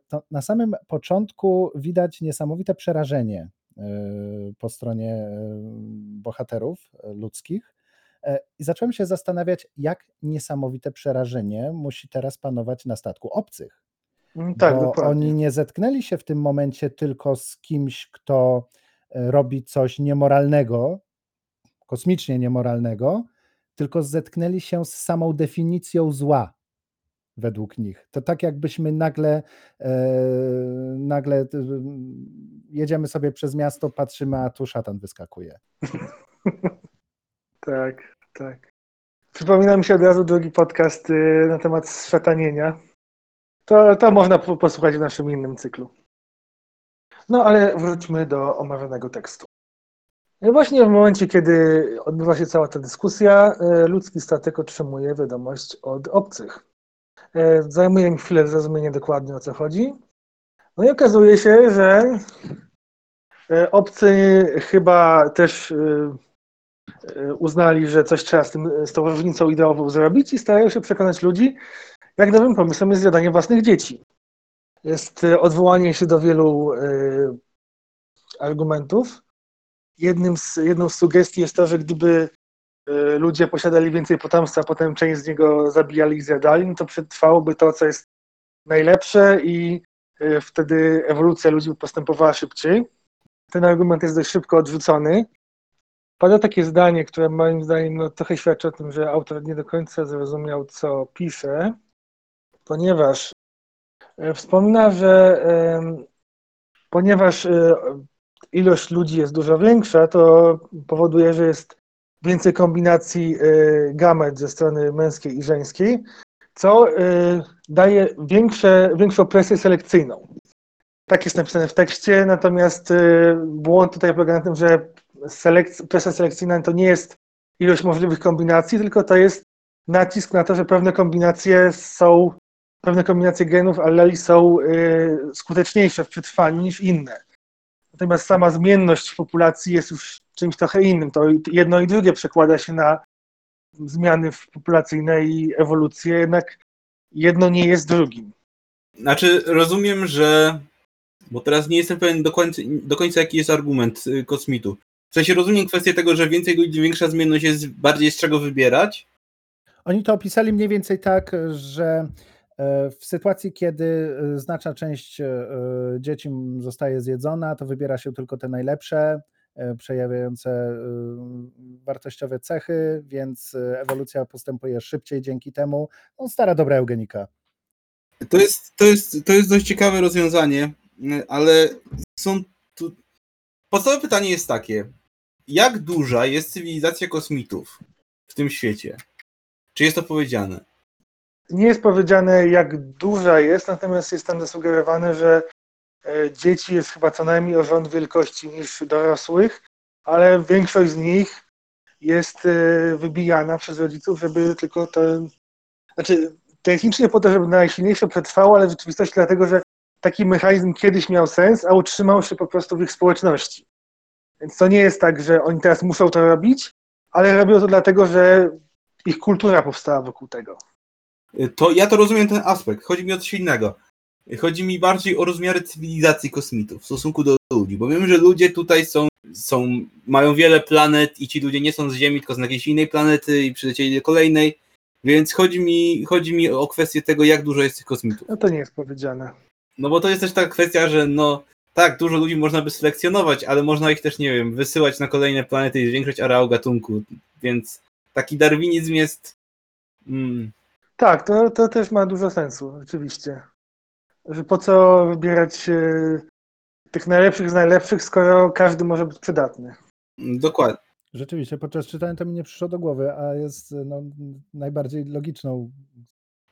to na samym początku widać niesamowite przerażenie po stronie bohaterów ludzkich E, I zacząłem się zastanawiać, jak niesamowite przerażenie musi teraz panować na statku obcych. Mm, tak, bo dokładnie. oni nie zetknęli się w tym momencie tylko z kimś, kto e, robi coś niemoralnego, kosmicznie niemoralnego, tylko zetknęli się z samą definicją zła według nich. To tak jakbyśmy nagle, e, nagle jedziemy sobie przez miasto, patrzymy, a tu szatan wyskakuje. [laughs] Tak, tak. Przypomina mi się od razu drugi podcast y, na temat szatanienia. To, to można posłuchać w naszym innym cyklu. No ale wróćmy do omawianego tekstu. No właśnie w momencie, kiedy odbywa się cała ta dyskusja, e, ludzki statek otrzymuje wiadomość od obcych. E, zajmuje mi chwilę zrozumienie dokładnie o co chodzi. No i okazuje się, że e, obcy chyba też uznali, że coś trzeba z, tym, z tą różnicą ideową zrobić i starają się przekonać ludzi, jak dobrym pomysłem jest zjadanie własnych dzieci. Jest odwołanie się do wielu argumentów, jednym z, jedną z sugestii jest to, że gdyby e, ludzie posiadali więcej potomstwa, potem część z niego zabijali i zjadali, no to przetrwałoby to, co jest najlepsze i e, wtedy ewolucja ludzi postępowała szybciej. Ten argument jest dość szybko odrzucony. Pada takie zdanie, które moim zdaniem no, trochę świadczy o tym, że autor nie do końca zrozumiał, co pisze, ponieważ e, wspomina, że ponieważ ilość ludzi jest dużo większa, to powoduje, że jest więcej kombinacji y, gamet ze strony męskiej i żeńskiej, co y, daje większe, większą presję selekcyjną. Tak jest napisane w tekście, natomiast y, błąd tutaj polega na tym, że selek presja selekcyjna to nie jest ilość możliwych kombinacji, tylko to jest nacisk na to, że pewne kombinacje są, pewne kombinacje genów alleli są skuteczniejsze w przetrwaniu niż inne. Natomiast sama zmienność w populacji jest już czymś trochę innym. To jedno i drugie przekłada się na zmiany populacyjne i ewolucję, jednak jedno nie jest drugim. Znaczy, rozumiem, że. Bo teraz nie jestem pewien do końca, do końca jaki jest argument y, kosmitu. W sensie rozumiem kwestię tego, że więcej ludzi, większa zmienność jest bardziej z czego wybierać. Oni to opisali mniej więcej tak, że w sytuacji, kiedy e, znaczna część e, dzieci zostaje zjedzona, to wybiera się tylko te najlepsze, przejawiające wartościowe cechy, więc ewolucja postępuje szybciej dzięki temu. No, stara dobra eugenika. To jest, to, jest, to jest dość ciekawe rozwiązanie, ale są tu. Podstawowe pytanie jest takie: jak duża jest cywilizacja kosmitów w tym świecie? Czy jest to powiedziane? Nie jest powiedziane, jak duża jest, natomiast jest tam zasugerowane, że e, dzieci jest chyba co najmniej o rząd wielkości niż dorosłych, ale większość z nich jest e, wybijana przez rodziców, żeby tylko ten. Znaczy, technicznie po to, żeby najsilniejsze przetrwało, ale w rzeczywistości dlatego, że taki mechanizm kiedyś miał sens, a utrzymał się po prostu w ich społeczności. Więc to nie jest tak, że oni teraz muszą to robić, ale robią to dlatego, że ich kultura powstała wokół tego to ja to rozumiem ten aspekt. Chodzi mi o coś innego. Chodzi mi bardziej o rozmiary cywilizacji kosmitów w stosunku do ludzi, bo wiem, że ludzie tutaj są, są mają wiele planet i ci ludzie nie są z Ziemi, tylko z jakiejś innej planety i przylecieli do kolejnej, więc chodzi mi, chodzi mi o kwestię tego, jak dużo jest tych kosmitów. No to nie jest powiedziane. No bo to jest też taka kwestia, że no tak, dużo ludzi można by selekcjonować, ale można ich też, nie wiem, wysyłać na kolejne planety i zwiększyć areał gatunku, więc taki darwinizm jest... Mm, tak, to, to też ma dużo sensu, oczywiście. Że po co wybierać e, tych najlepszych z najlepszych, skoro każdy może być przydatny. Dokładnie. Rzeczywiście, podczas czytania to mi nie przyszło do głowy, a jest no, najbardziej logiczną.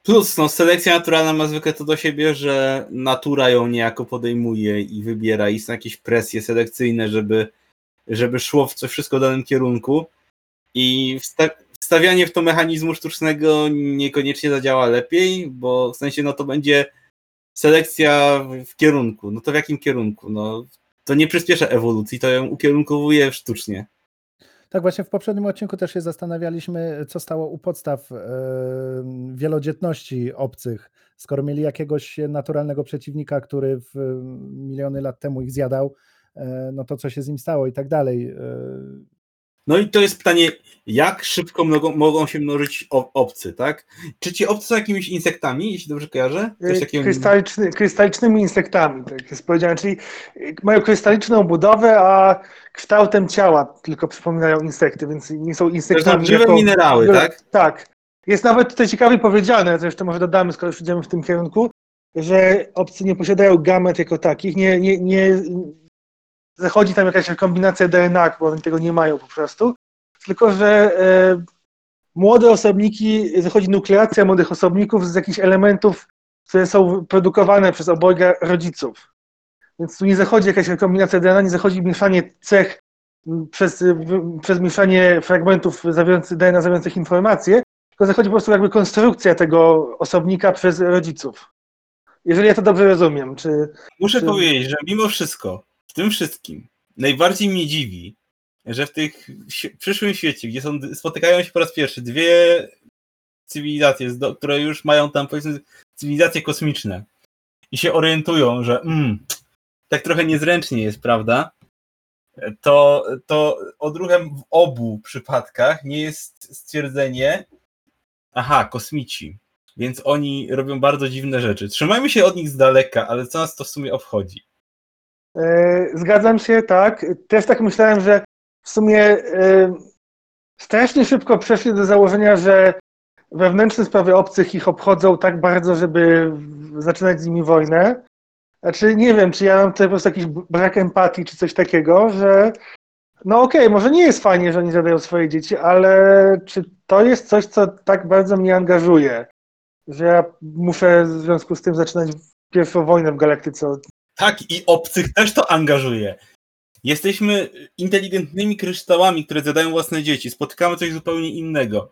Plus, no, selekcja naturalna ma zwykle to do siebie, że natura ją niejako podejmuje i wybiera i są jakieś presje selekcyjne, żeby, żeby szło w coś wszystko w danym kierunku. I wstawianie w to mechanizmu sztucznego niekoniecznie zadziała lepiej, bo w sensie no to będzie selekcja w kierunku. No to w jakim kierunku? No to nie przyspiesza ewolucji, to ją ukierunkowuje sztucznie. Tak, właśnie w poprzednim odcinku też się zastanawialiśmy, co stało u podstaw yy, wielodzietności obcych. Skoro mieli jakiegoś naturalnego przeciwnika, który w, miliony lat temu ich zjadał, yy, no to co się z nim stało i tak dalej. Yy, no i to jest pytanie, jak szybko mogą, mogą się mnożyć obcy, tak? Czy ci obcy są jakimiś insektami, jeśli dobrze kojarzę? Takim... Krystaliczny, krystalicznymi insektami, tak jest powiedziane, czyli mają krystaliczną budowę, a kształtem ciała tylko przypominają insekty, więc nie są insektami. To żywe jako... minerały, tak? Tak. Jest nawet tutaj ciekawie powiedziane, zresztą może dodamy, skoro już idziemy w tym kierunku, że obcy nie posiadają gamet jako takich, nie, nie, nie, zachodzi tam jakaś kombinacja DNA, bo oni tego nie mają po prostu, tylko że e, młode osobniki, zachodzi nukleacja młodych osobników z jakichś elementów które są produkowane przez obojga rodziców. Więc tu nie zachodzi jakaś rekombinacja DNA, nie zachodzi mieszanie cech przez, przez mieszanie fragmentów zawierających DNA zawierających informacje, tylko zachodzi po prostu jakby konstrukcja tego osobnika przez rodziców. Jeżeli ja to dobrze rozumiem, czy... Muszę czy... powiedzieć, że mimo wszystko, tym wszystkim, najbardziej mnie dziwi, że w tych w przyszłym świecie, gdzie są, spotykają się po raz pierwszy dwie cywilizacje, które już mają tam powiedzmy cywilizacje kosmiczne i się orientują, że mm, tak trochę niezręcznie jest, prawda? To, to odruchem w obu przypadkach nie jest stwierdzenie, aha, kosmici, więc oni robią bardzo dziwne rzeczy. Trzymajmy się od nich z daleka, ale co nas to w sumie obchodzi? E, zgadzam się, tak. Też tak myślałem, że w sumie e, strasznie szybko przeszli do założenia, że wewnętrzne sprawy obcych ich obchodzą tak bardzo, żeby zaczynać z nimi wojnę. Znaczy, nie wiem, czy ja mam tutaj po prostu jakiś brak empatii, czy coś takiego, że no okej, okay, może nie jest fajnie, że oni zadają swoje dzieci, ale czy to jest coś, co tak bardzo mnie angażuje, że ja muszę w związku z tym zaczynać pierwszą wojnę w galaktyce? Tak, i obcych też to angażuje. Jesteśmy inteligentnymi kryształami, które zadają własne dzieci. Spotykamy coś zupełnie innego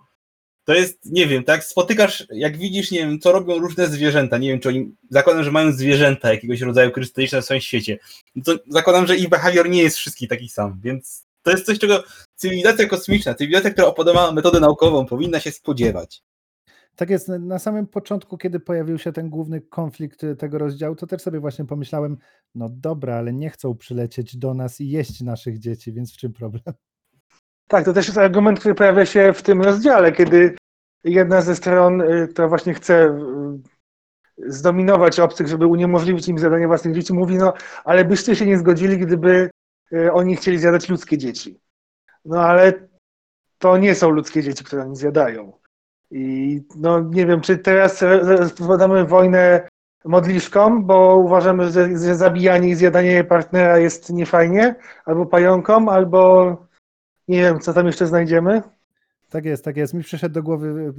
to jest, nie wiem, tak, spotykasz, jak widzisz, nie wiem, co robią różne zwierzęta, nie wiem, czy oni, zakładam, że mają zwierzęta jakiegoś rodzaju krystaliczne w swoim świecie, to zakładam, że ich behawior nie jest wszystkich taki sam, więc to jest coś, czego cywilizacja kosmiczna, cywilizacja, która opodobała metodę naukową, powinna się spodziewać. Tak jest, na samym początku, kiedy pojawił się ten główny konflikt tego rozdziału, to też sobie właśnie pomyślałem, no dobra, ale nie chcą przylecieć do nas i jeść naszych dzieci, więc w czym problem? Tak, to też jest argument, który pojawia się w tym rozdziale, kiedy jedna ze stron, y, która właśnie chce y, zdominować obcych, żeby uniemożliwić im zadanie własnych dzieci, mówi, no ale byście się nie zgodzili, gdyby oni chcieli zjadać ludzkie dzieci. No ale to nie są ludzkie dzieci, które oni zjadają. I no nie wiem, czy teraz rozpowiadamy wojnę modliszkom, bo uważamy, że zabijanie i zjadanie partnera jest niefajnie, albo pająkom, albo nie wiem, co tam jeszcze znajdziemy. Tak jest, tak jest. Mi przyszedł do głowy mm,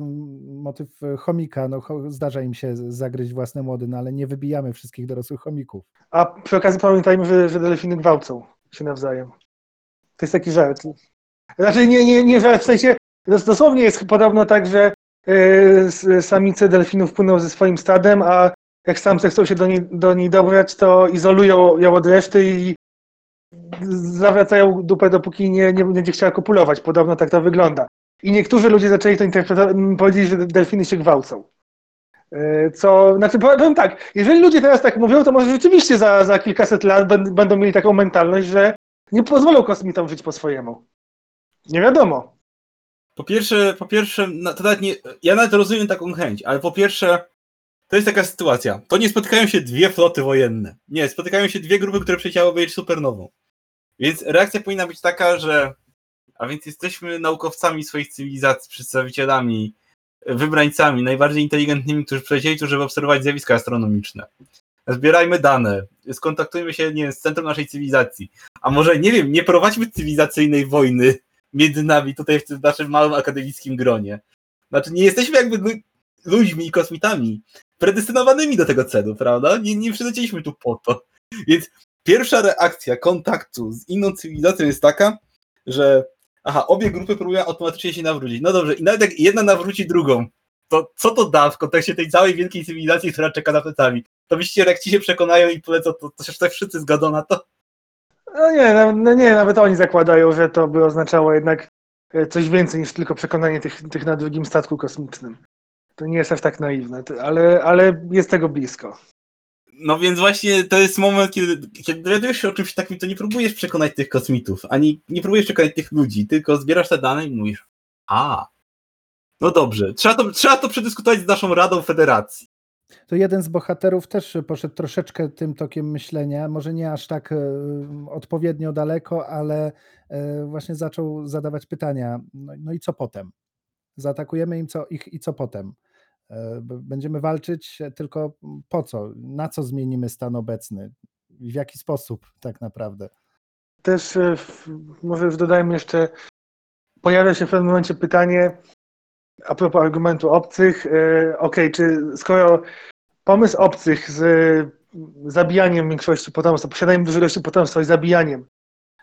motyw e, chomika. No, zdarza im się zagryźć własne młody, no ale nie wybijamy wszystkich dorosłych chomików. A przy okazji pamiętajmy, że, że delfiny gwałcą się nawzajem. To jest taki żart. Znaczy nie, nie, nie żart, w sensie dosłownie jest podobno tak, że samice delfinów płyną ze swoim stadem, a jak samce chcą się do niej, do niej dobrać, to izolują ją od reszty i zawracają dupę, dopóki nie, nie będzie chciała kopulować. Podobno tak to wygląda. I niektórzy ludzie zaczęli to interpretować, powiedzieć, że delfiny się gwałcą. E, co, znaczy powiem tak, jeżeli ludzie teraz tak mówią, to może rzeczywiście za, za kilkaset lat będą mieli taką mentalność, że nie pozwolą kosmitom żyć po swojemu. Nie wiadomo. Po pierwsze, po pierwsze, to nawet nie, ja nawet rozumiem taką chęć, ale po pierwsze, to jest taka sytuacja. To nie spotykają się dwie floty wojenne. Nie, spotykają się dwie grupy, które przecięły być supernową. Więc reakcja powinna być taka, że a więc jesteśmy naukowcami swoich cywilizacji, przedstawicielami, wybrańcami, najbardziej inteligentnymi, którzy przylecieli tu, żeby obserwować zjawiska astronomiczne. Zbierajmy dane, skontaktujmy się nie z centrum naszej cywilizacji. A może, nie wiem, nie prowadźmy cywilizacyjnej wojny między nami tutaj w tym naszym małym akademickim gronie. Znaczy, nie jesteśmy jakby ludźmi i kosmitami predestynowanymi do tego celu, prawda? Nie, nie przylecieliśmy tu po to. Więc pierwsza reakcja kontaktu z inną cywilizacją jest taka, że aha, obie grupy próbują automatycznie się nawrócić. No dobrze, i nawet jak jedna nawróci drugą, to co to da w kontekście tej całej wielkiej cywilizacji, która czeka na plecami? To myślicie, jak ci się przekonają i polecą, to, to się wszyscy zgodzą na to? No nie, no, nie, nawet oni zakładają, że to by oznaczało jednak e, coś więcej niż tylko przekonanie tych, tych na drugim statku kosmicznym. To nie jest aż tak naiwne, ale, ale jest tego blisko. No więc właśnie to jest moment, kiedy, kiedy dowiadujesz się o czymś takim, to nie próbujesz przekonać tych kosmitów, ani nie próbujesz przekonać tych ludzi, tylko zbierasz te dane i mówisz, a, no dobrze, trzeba to, trzeba to przedyskutować z naszą Radą Federacji. To jeden z bohaterów też poszedł troszeczkę tym tokiem myślenia, może nie aż tak e, odpowiednio daleko, ale e, właśnie zaczął zadawać pytania, no, no i co potem? Zaatakujemy im co, ich i co potem? E, będziemy walczyć, tylko po co? Na co zmienimy stan obecny? W jaki sposób tak naprawdę? Też może już dodajmy jeszcze, pojawia się w pewnym momencie pytanie a propos argumentu obcych. Ok, czy skoro pomysł obcych z zabijaniem większości potomstwa, posiadaniem dużej ilości potomstwa i zabijaniem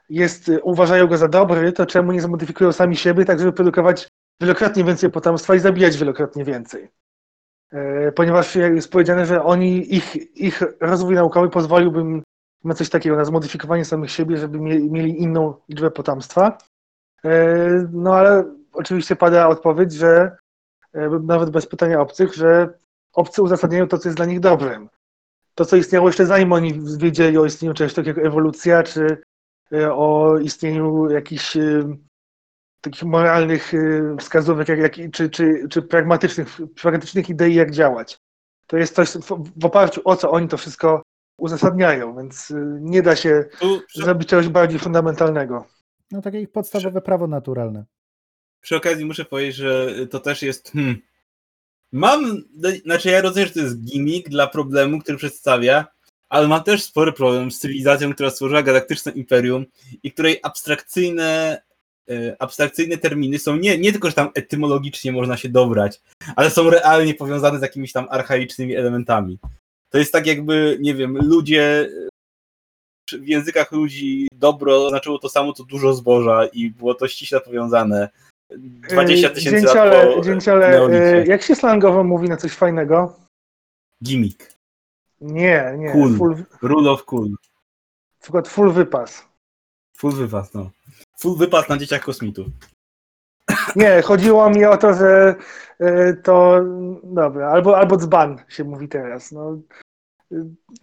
jest, uważają go za dobry, to czemu nie zmodyfikują sami siebie, tak żeby produkować wielokrotnie więcej potomstwa i zabijać wielokrotnie więcej? Ponieważ jest powiedziane, że oni, ich, ich rozwój naukowy pozwoliłby na coś takiego, na zmodyfikowanie samych siebie, żeby mieli inną liczbę potomstwa. No ale oczywiście pada odpowiedź, że e, nawet bez pytania obcych, że obcy uzasadniają to, co jest dla nich dobrym. To, co istniało jeszcze zanim oni wiedzieli o istnieniu czegoś takiego jak ewolucja, czy e, o istnieniu jakichś takich moralnych wskazówek, jak, jak, czy, czy, czy pragmatycznych, pragmatycznych idei, jak działać. To jest coś, w oparciu o co oni to wszystko uzasadniają, więc nie da się tu, zrobić czegoś bardziej fundamentalnego. No takie ich podstawowe prawo naturalne. Przy okazji muszę powiedzieć, że to też jest. Hmm, mam. Znaczy, ja rozumiem, że to jest gimmick dla problemu, który przedstawia, ale mam też spory problem z cywilizacją, która stworzyła galaktyczne imperium i której abstrakcyjne, e, abstrakcyjne terminy są nie, nie tylko, że tam etymologicznie można się dobrać, ale są realnie powiązane z jakimiś tam archaicznymi elementami. To jest tak jakby, nie wiem, ludzie w językach ludzi dobro znaczyło to samo, co dużo zboża i było to ściśle powiązane. 20 tysięcy dzięciole, lat po dzięciole, e, jak się slangowo mówi na coś fajnego? Gimmick. Nie, nie. Cool. Full... Rule of cool. Na przykład full wypas. Full wypas, no. Full wypas na dzieciach kosmitów. Nie, chodziło mi o to, że e, to dobra, albo, albo dzban się mówi teraz. No,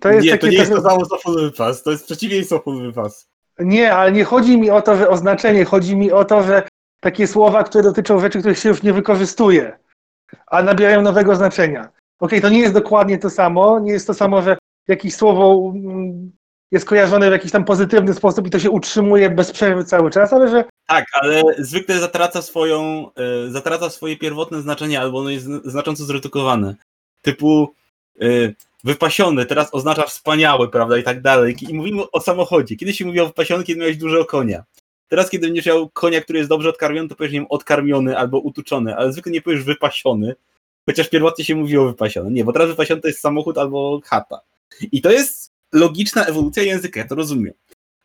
to jest nie, takie, to nie jest to samo co full wypas, to jest przeciwieństwo full wypas. Nie, ale nie chodzi mi o to, że oznaczenie, chodzi mi o to, że takie słowa, które dotyczą rzeczy, których się już nie wykorzystuje, a nabierają nowego znaczenia. Okay, to nie jest dokładnie to samo, nie jest to samo, że jakieś słowo mm, jest kojarzone w jakiś tam pozytywny sposób i to się utrzymuje bez przerwy cały czas, ale że... Tak, ale zwykle zatraca swoją, y, zatraca swoje pierwotne znaczenie, albo ono jest znacząco zredukowane. Typu y, wypasiony, teraz oznacza wspaniały, prawda, i tak dalej. I mówimy o samochodzie. Kiedyś się mówiło wypasiony, kiedy miałeś dużego konia. Teraz, kiedy będziesz miał konia, który jest dobrze odkarmiony, to powiesz, wiem, odkarmiony albo utuczony, ale zwykle nie powiesz wypasiony, chociaż pierwotnie się mówiło wypasiony. Nie, bo teraz wypasiony to jest samochód albo chata. I to jest logiczna ewolucja języka, ja to rozumiem.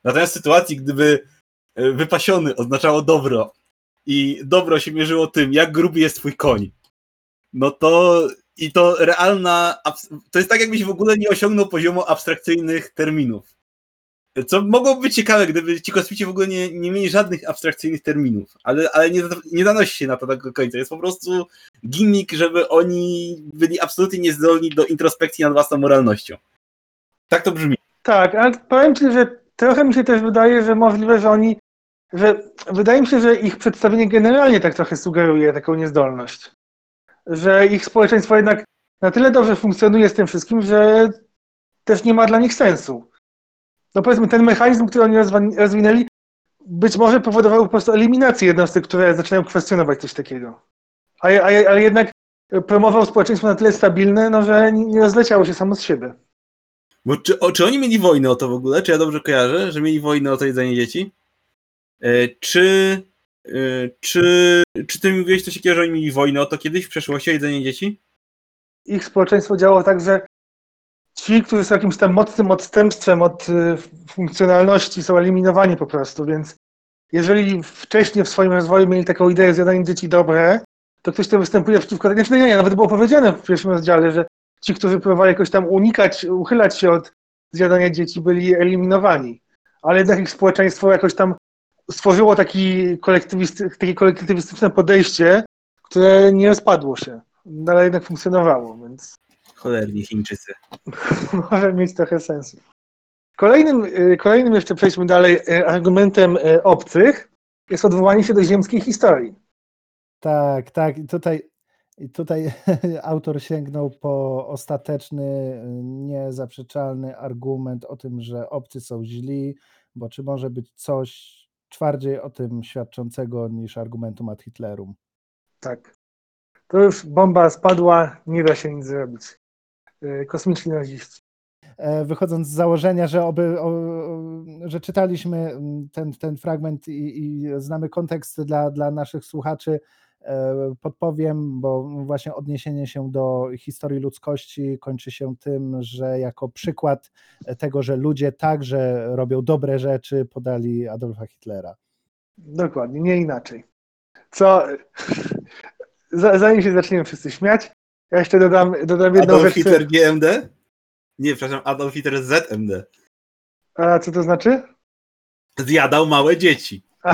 Natomiast w sytuacji, gdyby e, wypasiony oznaczało dobro i dobro się mierzyło tym, jak gruby jest twój koń, no to i to realna, to jest tak jakbyś w ogóle nie osiągnął poziomu abstrakcyjnych terminów. Co mogłoby być ciekawe, gdyby ci kosmici w ogóle nie, nie mieli żadnych abstrakcyjnych terminów, ale, ale nie, nie zanosi się na to do końca. Jest po prostu gimmick, żeby oni byli absolutnie niezdolni do introspekcji nad własną moralnością. Tak to brzmi. Tak, ale powiem Ci, że trochę mi się też wydaje, że możliwe, że oni, że wydaje mi się, że ich przedstawienie generalnie tak trochę sugeruje taką niezdolność. Że ich społeczeństwo jednak na tyle dobrze funkcjonuje z tym wszystkim, że też nie ma dla nich sensu no powiedzmy, ten mechanizm, który oni rozwinęli, być może powodował po prostu eliminację jednostek, które zaczynają kwestionować coś takiego. Ale, ale, ale jednak promował społeczeństwo na tyle stabilne, no, że nie rozleciało się samo z siebie. Bo czy, o, czy oni mieli wojnę o to w ogóle? Czy ja dobrze kojarzę, że mieli wojnę o to jedzenie dzieci? E, czy, e, czy, czy ty mówiłeś coś takiego, że oni mieli wojnę o to kiedyś w przeszłości o jedzenie dzieci? Ich społeczeństwo działało tak, że ci, którzy są jakimś tam mocnym odstępstwem od y, funkcjonalności, są eliminowani po prostu, więc jeżeli wcześniej w swoim rozwoju mieli taką ideę zjadania dzieci dobre, to ktoś, kto występuje przeciwko temu, znaczy, nie, nie, nawet było powiedziane w pierwszym rozdziale, że ci, którzy próbowali jakoś tam unikać, uchylać się od zjadania dzieci, byli eliminowani. Ale jednak ich społeczeństwo jakoś tam stworzyło taki kolektywisty, takie kolektywistyczne podejście, które nie rozpadło się. Ale jednak funkcjonowało, więc Cholerni Chińczycy. [laughs] Może mieć trochę sensu. Kolejnym, y, kolejnym jeszcze przejdźmy dalej y, argumentem y, obcych jest odwołanie się do ziemskiej historii. Tak, tak. I tutaj, tutaj [laughs] autor sięgnął po ostateczny, niezaprzeczalny argument o tym, że obcy są źli, bo czy może być coś twardziej o tym świadczącego niż argumentum ad Hitlerum. Tak. To już bomba spadła, nie da się nic zrobić. E, kosmiczni naziści. E, wychodząc z założenia, że, oby, o, że czytaliśmy ten, ten fragment i, i znamy kontekst dla, dla naszych słuchaczy, e, podpowiem, bo właśnie odniesienie się do historii ludzkości kończy się tym, że jako przykład tego, że ludzie także robią dobre rzeczy, podali Adolfa Hitlera. Dokładnie, nie inaczej. Co, [laughs] zanim się zaczniemy wszyscy śmiać, ja jeszcze dodam, dodam jedną Adolf rzecz. Hitler GMD? Nie, przepraszam, Adolf Hitler ZMD. A co to znaczy? Zjadał małe dzieci. [laughs]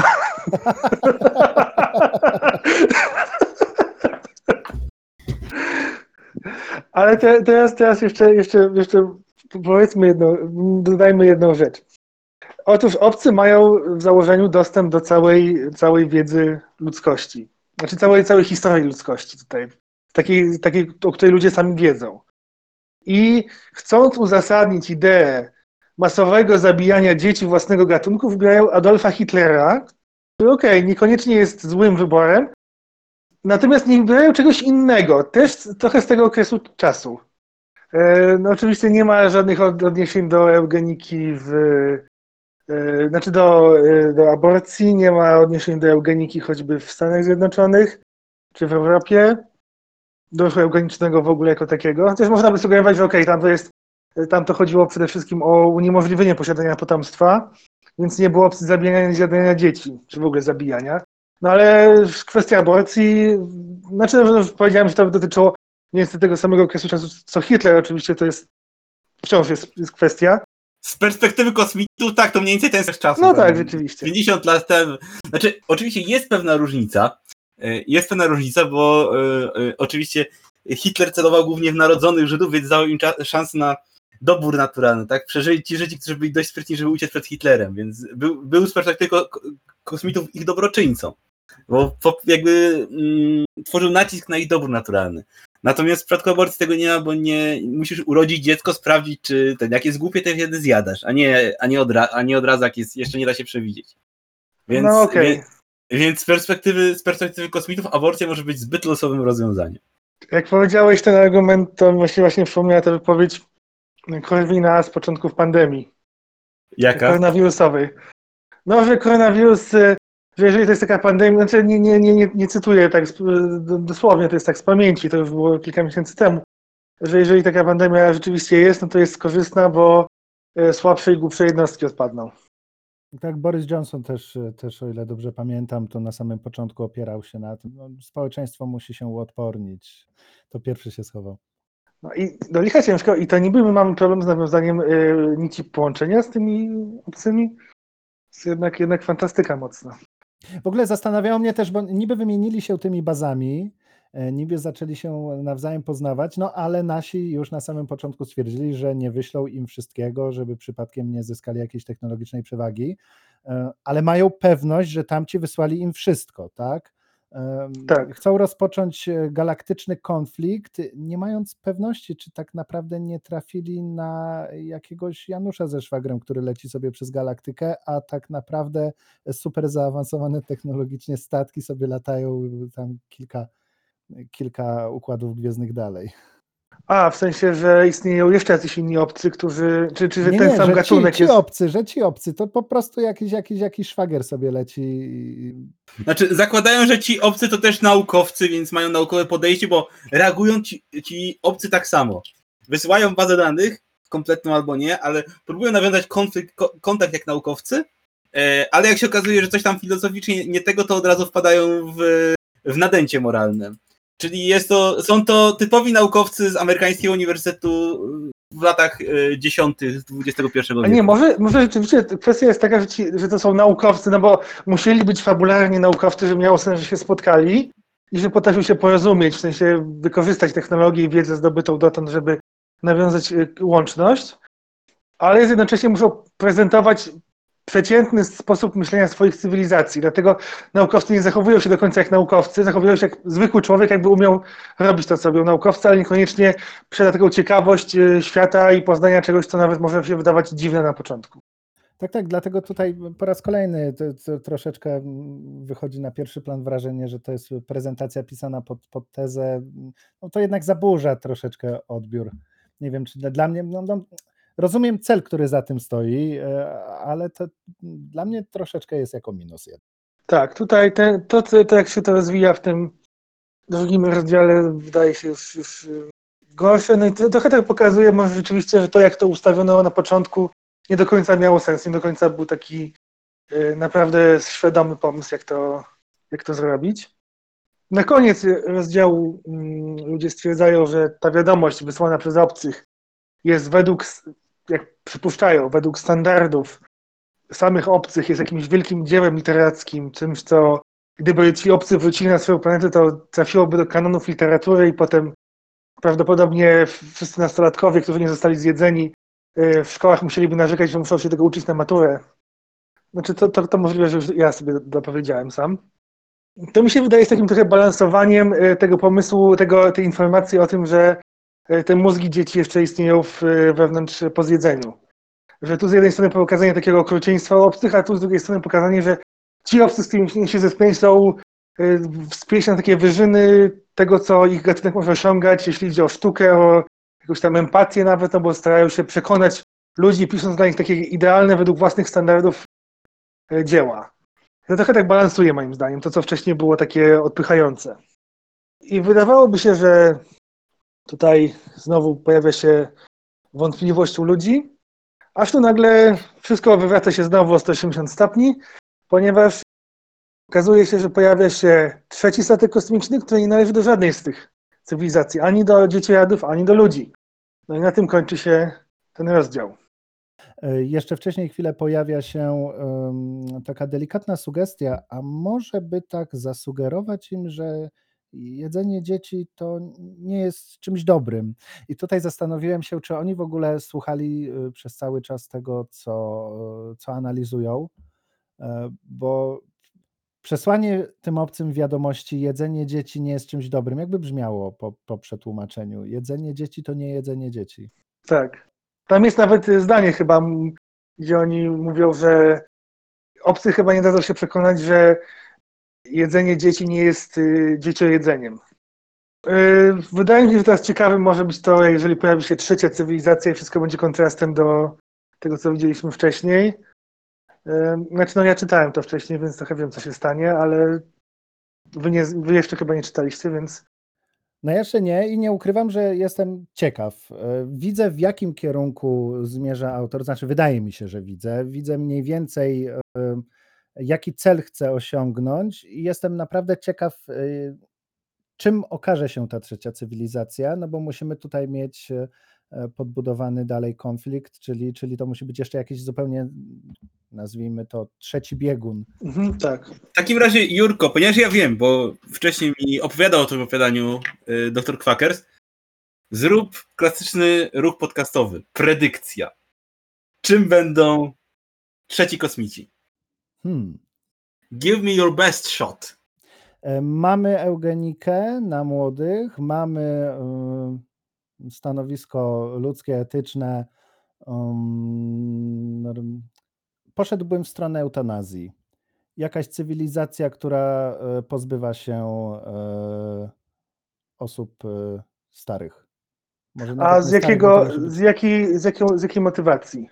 Ale te, teraz, teraz jeszcze, jeszcze, jeszcze powiedzmy jedną, dodajmy jedną rzecz. Otóż obcy mają w założeniu dostęp do całej, całej wiedzy ludzkości. Znaczy całej, całej historii ludzkości tutaj. Takiej, takiej, o której ludzie sami wiedzą. I chcąc uzasadnić ideę masowego zabijania dzieci własnego gatunku, wybierają Adolfa Hitlera, który okej, okay, niekoniecznie jest złym wyborem, natomiast nie wybierają czegoś innego, też trochę z tego okresu czasu. E, no oczywiście nie ma żadnych odniesień do eugeniki w e, znaczy do, e, do aborcji, nie ma odniesień do eugeniki choćby w Stanach Zjednoczonych czy w Europie, do eugenicznego w ogóle jako takiego. Też można by sugerować, że okej, okay, tam to jest tam to chodziło przede wszystkim o uniemożliwienie posiadania potomstwa, więc nie było opcji zabijania, zjadania dzieci, czy w ogóle zabijania. No ale kwestia aborcji, znaczy no, powiedziałem, że to dotyczyło niestety tego samego okresu czasu, co Hitler, oczywiście to jest, wciąż jest, jest kwestia. Z perspektywy kosmitów, tak, to mniej więcej ten sam czas. No tak, rzeczywiście. 50 lat temu. Znaczy, oczywiście jest pewna różnica, jest pewna różnica, bo y, y, oczywiście Hitler celował głównie w narodzonych Żydów, więc dał im szansę na dobór naturalny, tak? Przeżyli ci Żydzi, którzy byli dość sprytni, żeby uciec przed Hitlerem, więc był, był z perspektywy kosmitów ich dobroczyńcą, bo jakby mm, tworzył nacisk na ich dobór naturalny. Natomiast w przypadku aborcji tego nie ma, bo nie musisz urodzić dziecko, sprawdzić, czy ten, jak jest głupie, to wtedy zjadasz, a nie, a nie, odra, a nie od razu, jak jest, jeszcze nie da się przewidzieć. Więc, no okej. Okay. Więc, z perspektywy, z perspektywy kosmitów aborcja może być zbyt losowym rozwiązaniem. Jak powiedziałeś ten argument, to właśnie właśnie przypomniała ta wypowiedź Korwina z początków pandemii. Jaka? Koronawirusowej. No, że koronawirus, y, że jeżeli to jest taka pandemia, znaczy nie, nie, nie, nie, nie cytuję tak dosłownie, to jest tak z pamięci, to już było kilka miesięcy temu, że jeżeli taka pandemia rzeczywiście jest, no to jest korzystna, bo y, słabsze i głupsze jednostki odpadną. Tak, Boris Johnson też, też, o ile dobrze pamiętam, to na samym początku opierał się na tym, no, społeczeństwo musi się uodpornić. To pierwszy się schował. No i do licha ciężko i to niby my mamy problem z nawiązaniem y, nici połączenia z tymi obcymi. Jest jednak, jednak fantastyka mocna. W ogóle zastanawiało mnie też, bo niby wymienili się tymi bazami, niby zaczęli się nawzajem poznawać, no ale nasi już na samym początku stwierdzili, że nie wyślą im wszystkiego, żeby przypadkiem nie zyskali jakiejś technologicznej przewagi, e, ale mają pewność, że tamci wysłali im wszystko, tak? tak. chcą rozpocząć e, galaktyczny konflikt, nie mając pewności, czy tak naprawdę nie trafili na jakiegoś Janusza ze szwagrem, który leci sobie przez galaktykę, a tak naprawdę super zaawansowane technologicznie statki sobie latają tam kilka, kilka układów gwiezdnych dalej. A, w sensie, że istnieją jeszcze jacyś inni obcy, którzy, czy, czy że nie, ten nie, sam że gatunek ci, ci jest... obcy, że ci obcy, to po prostu jakiś, jakiś, jakiś szwagier sobie leci. Znaczy, zakładają, że ci obcy to też naukowcy, więc mają naukowe podejście, bo reagują ci, ci obcy tak samo. Wysyłają bazę danych, kompletną albo nie, ale próbują nawiązać konflikt, kontakt jak naukowcy, e, ale jak się okazuje, że coś tam filozoficznie nie tego, to od razu wpadają w, w nadęcie moralne. Czyli jest to, są to typowi naukowcy z amerykańskiego uniwersytetu w latach e, dziesiątych XXI wieku. A nie, może, może rzeczywiście kwestia jest taka, że, ci, że to są naukowcy, no bo musieli być fabularnie naukowcy, że miało sens, że się spotkali i że potrafią się porozumieć, w sensie wykorzystać technologię i wiedzę zdobytą dotąd, żeby nawiązać e, łączność, ale jednocześnie muszą prezentować przeciętny sposób myślenia swoich cywilizacji. Dlatego naukowcy nie zachowują się do końca jak naukowcy, zachowują się jak zwykły człowiek, jakby umiał robić to, co robią naukowcy, ale niekoniecznie posiada taką ciekawość e, świata i poznania czegoś, co nawet może się wydawać dziwne na początku. Tak, tak, dlatego tutaj po raz kolejny to, to troszeczkę wychodzi na pierwszy plan wrażenie, że to jest prezentacja pisana pod, pod tezę. No to jednak zaburza troszeczkę odbiór. Nie wiem, czy dla, dla mnie, no, no, Rozumiem cel, który za tym stoi, e, ale to dla mnie troszeczkę jest jako minus jeden. Tak, tutaj te, to, to, jak się to rozwija w tym, drugim rozdziale wydaje się już, już gorsze. No i to trochę tak pokazuje może rzeczywiście, że to jak to ustawiono na początku nie do końca miało sens, nie do końca był taki y, naprawdę świadomy pomysł, jak to, jak to zrobić. Na koniec rozdziału mm, ludzie stwierdzają, że ta wiadomość wysłana przez obcych jest według, jak przypuszczają, według standardów samych obcych, jest jakimś wielkim dziełem literackim, czymś, co gdyby ci obcy wrócili na swoją planetę, to trafiłoby do kanonów literatury i potem prawdopodobnie wszyscy nastolatkowie, którzy nie zostali zjedzeni y, w szkołach musieliby narzekać, że muszą się tego uczyć na maturę. Znaczy to, to, to możliwe, że już ja sobie dopowiedziałem sam. To mi się wydaje z takim trochę balansowaniem y, tego pomysłu, tego, tej informacji o tym, że te mózgi dzieci jeszcze istnieją w, wewnątrz po zjedzeniu. Że tu z jednej strony pokazanie takiego okrucieństwa obcych, a tu z drugiej strony pokazanie, że ci obcy, z którymi się zetknęli, są wspięci na takie wyżyny tego, co ich gatunek może osiągać, jeśli idzie o sztukę, o jakąś tam empatię nawet, no bo starają się przekonać ludzi, pisząc dla nich takie idealne według własnych standardów e, dzieła. To trochę tak balansuje moim zdaniem, to co wcześniej było takie odpychające. I wydawałoby się, że tutaj znowu pojawia się wątpliwość u ludzi, aż tu nagle wszystko wywraca się znowu o 180 stopni, ponieważ Okazuje się, że pojawia się trzeci statek kosmiczny, który nie należy do żadnej z tych cywilizacji, ani do dzieciojadów, ani do ludzi. No i na tym kończy się ten rozdział. E, jeszcze wcześniej chwilę pojawia się um, taka delikatna sugestia, a może by tak zasugerować im, że jedzenie dzieci to nie jest czymś dobrym. I tutaj zastanowiłem się, czy oni w ogóle słuchali e, przez cały czas tego, co, co analizują, e, bo Przesłanie tym obcym wiadomości, jedzenie dzieci nie jest czymś dobrym. Jakby brzmiało po, po przetłumaczeniu? Jedzenie dzieci to nie jedzenie dzieci. Tak. Tam jest nawet zdanie chyba, gdzie oni mówią, że obcy chyba nie dadzą się przekonać, że jedzenie dzieci nie jest y, dzieciojedzeniem. Y, wydaje mi się, że teraz ciekawym może być to, jeżeli pojawi się trzecia cywilizacja i wszystko będzie kontrastem do tego, co widzieliśmy wcześniej. Znaczy, no ja czytałem to wcześniej, więc trochę wiem, co się stanie, ale wy, nie, wy jeszcze chyba nie czytaliście, więc. No jeszcze nie i nie ukrywam, że jestem ciekaw. Widzę, w jakim kierunku zmierza autor, znaczy wydaje mi się, że widzę. Widzę mniej więcej, jaki cel chce osiągnąć i jestem naprawdę ciekaw, e, czym okaże się ta trzecia cywilizacja, no bo musimy tutaj mieć podbudowany dalej konflikt, czyli, czyli to musi być jeszcze jakiś zupełnie nazwijmy to, trzeci biegun. Mhm, tak. W takim razie, Jurko, ponieważ ja wiem, bo wcześniej mi opowiadał o tym opowiadaniu y, dr Kwakers, zrób klasyczny ruch podcastowy. Predykcja. Czym będą trzeci kosmici? Hmm. Give me your best shot. E, mamy eugenikę na młodych, mamy y, stanowisko ludzkie, etyczne, um, poszedłbym w stronę eutanazji. Jakaś cywilizacja, która e, pozbywa się e, osób e, starych. A z jakiego, z, jakiej, z, jakiej, z jakiej motywacji?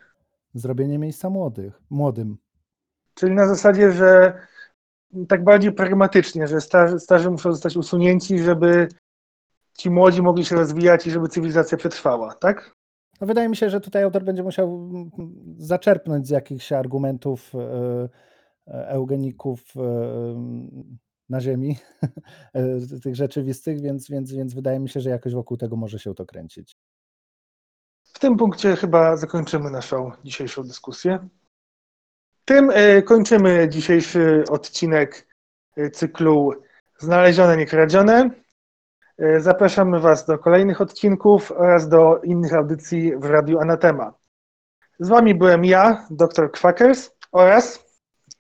Zrobienie miejsca młodych, młodym. Czyli na zasadzie, że tak bardziej pragmatycznie, że starzy, starzy muszą zostać usunięci, żeby ci młodzi mogli się rozwijać i żeby cywilizacja przetrwała, tak? No wydaje mi się, że tutaj autor będzie musiał zaczerpnąć z jakichś argumentów e, e, eugeników e, na Ziemi, [laughs] tych rzeczywistych, więc, więc, więc wydaje mi się, że jakoś wokół tego może się to kręcić. W tym punkcie chyba zakończymy naszą dzisiejszą dyskusję. Tym kończymy dzisiejszy odcinek cyklu Znalezione, niekradzione. E, zapraszamy Was do kolejnych odcinków oraz do innych audycji w Radiu Anatema. Z Wami byłem ja, dr Kwakers oraz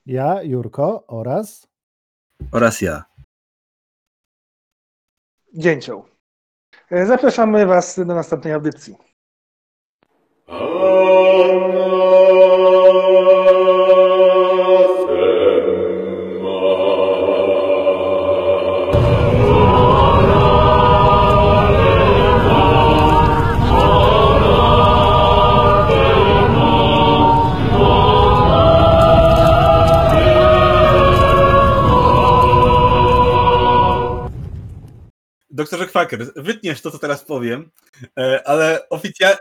ja, Jurko oraz oraz ja. Dzięcioł. E, zapraszamy Was do następnej audycji. Wytniesz to, co teraz powiem, e, ale oficjalnie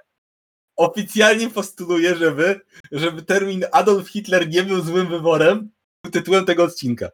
oficjalnie postuluję, żeby, żeby termin Adolf Hitler nie był złym wyborem tytułem tego odcinka.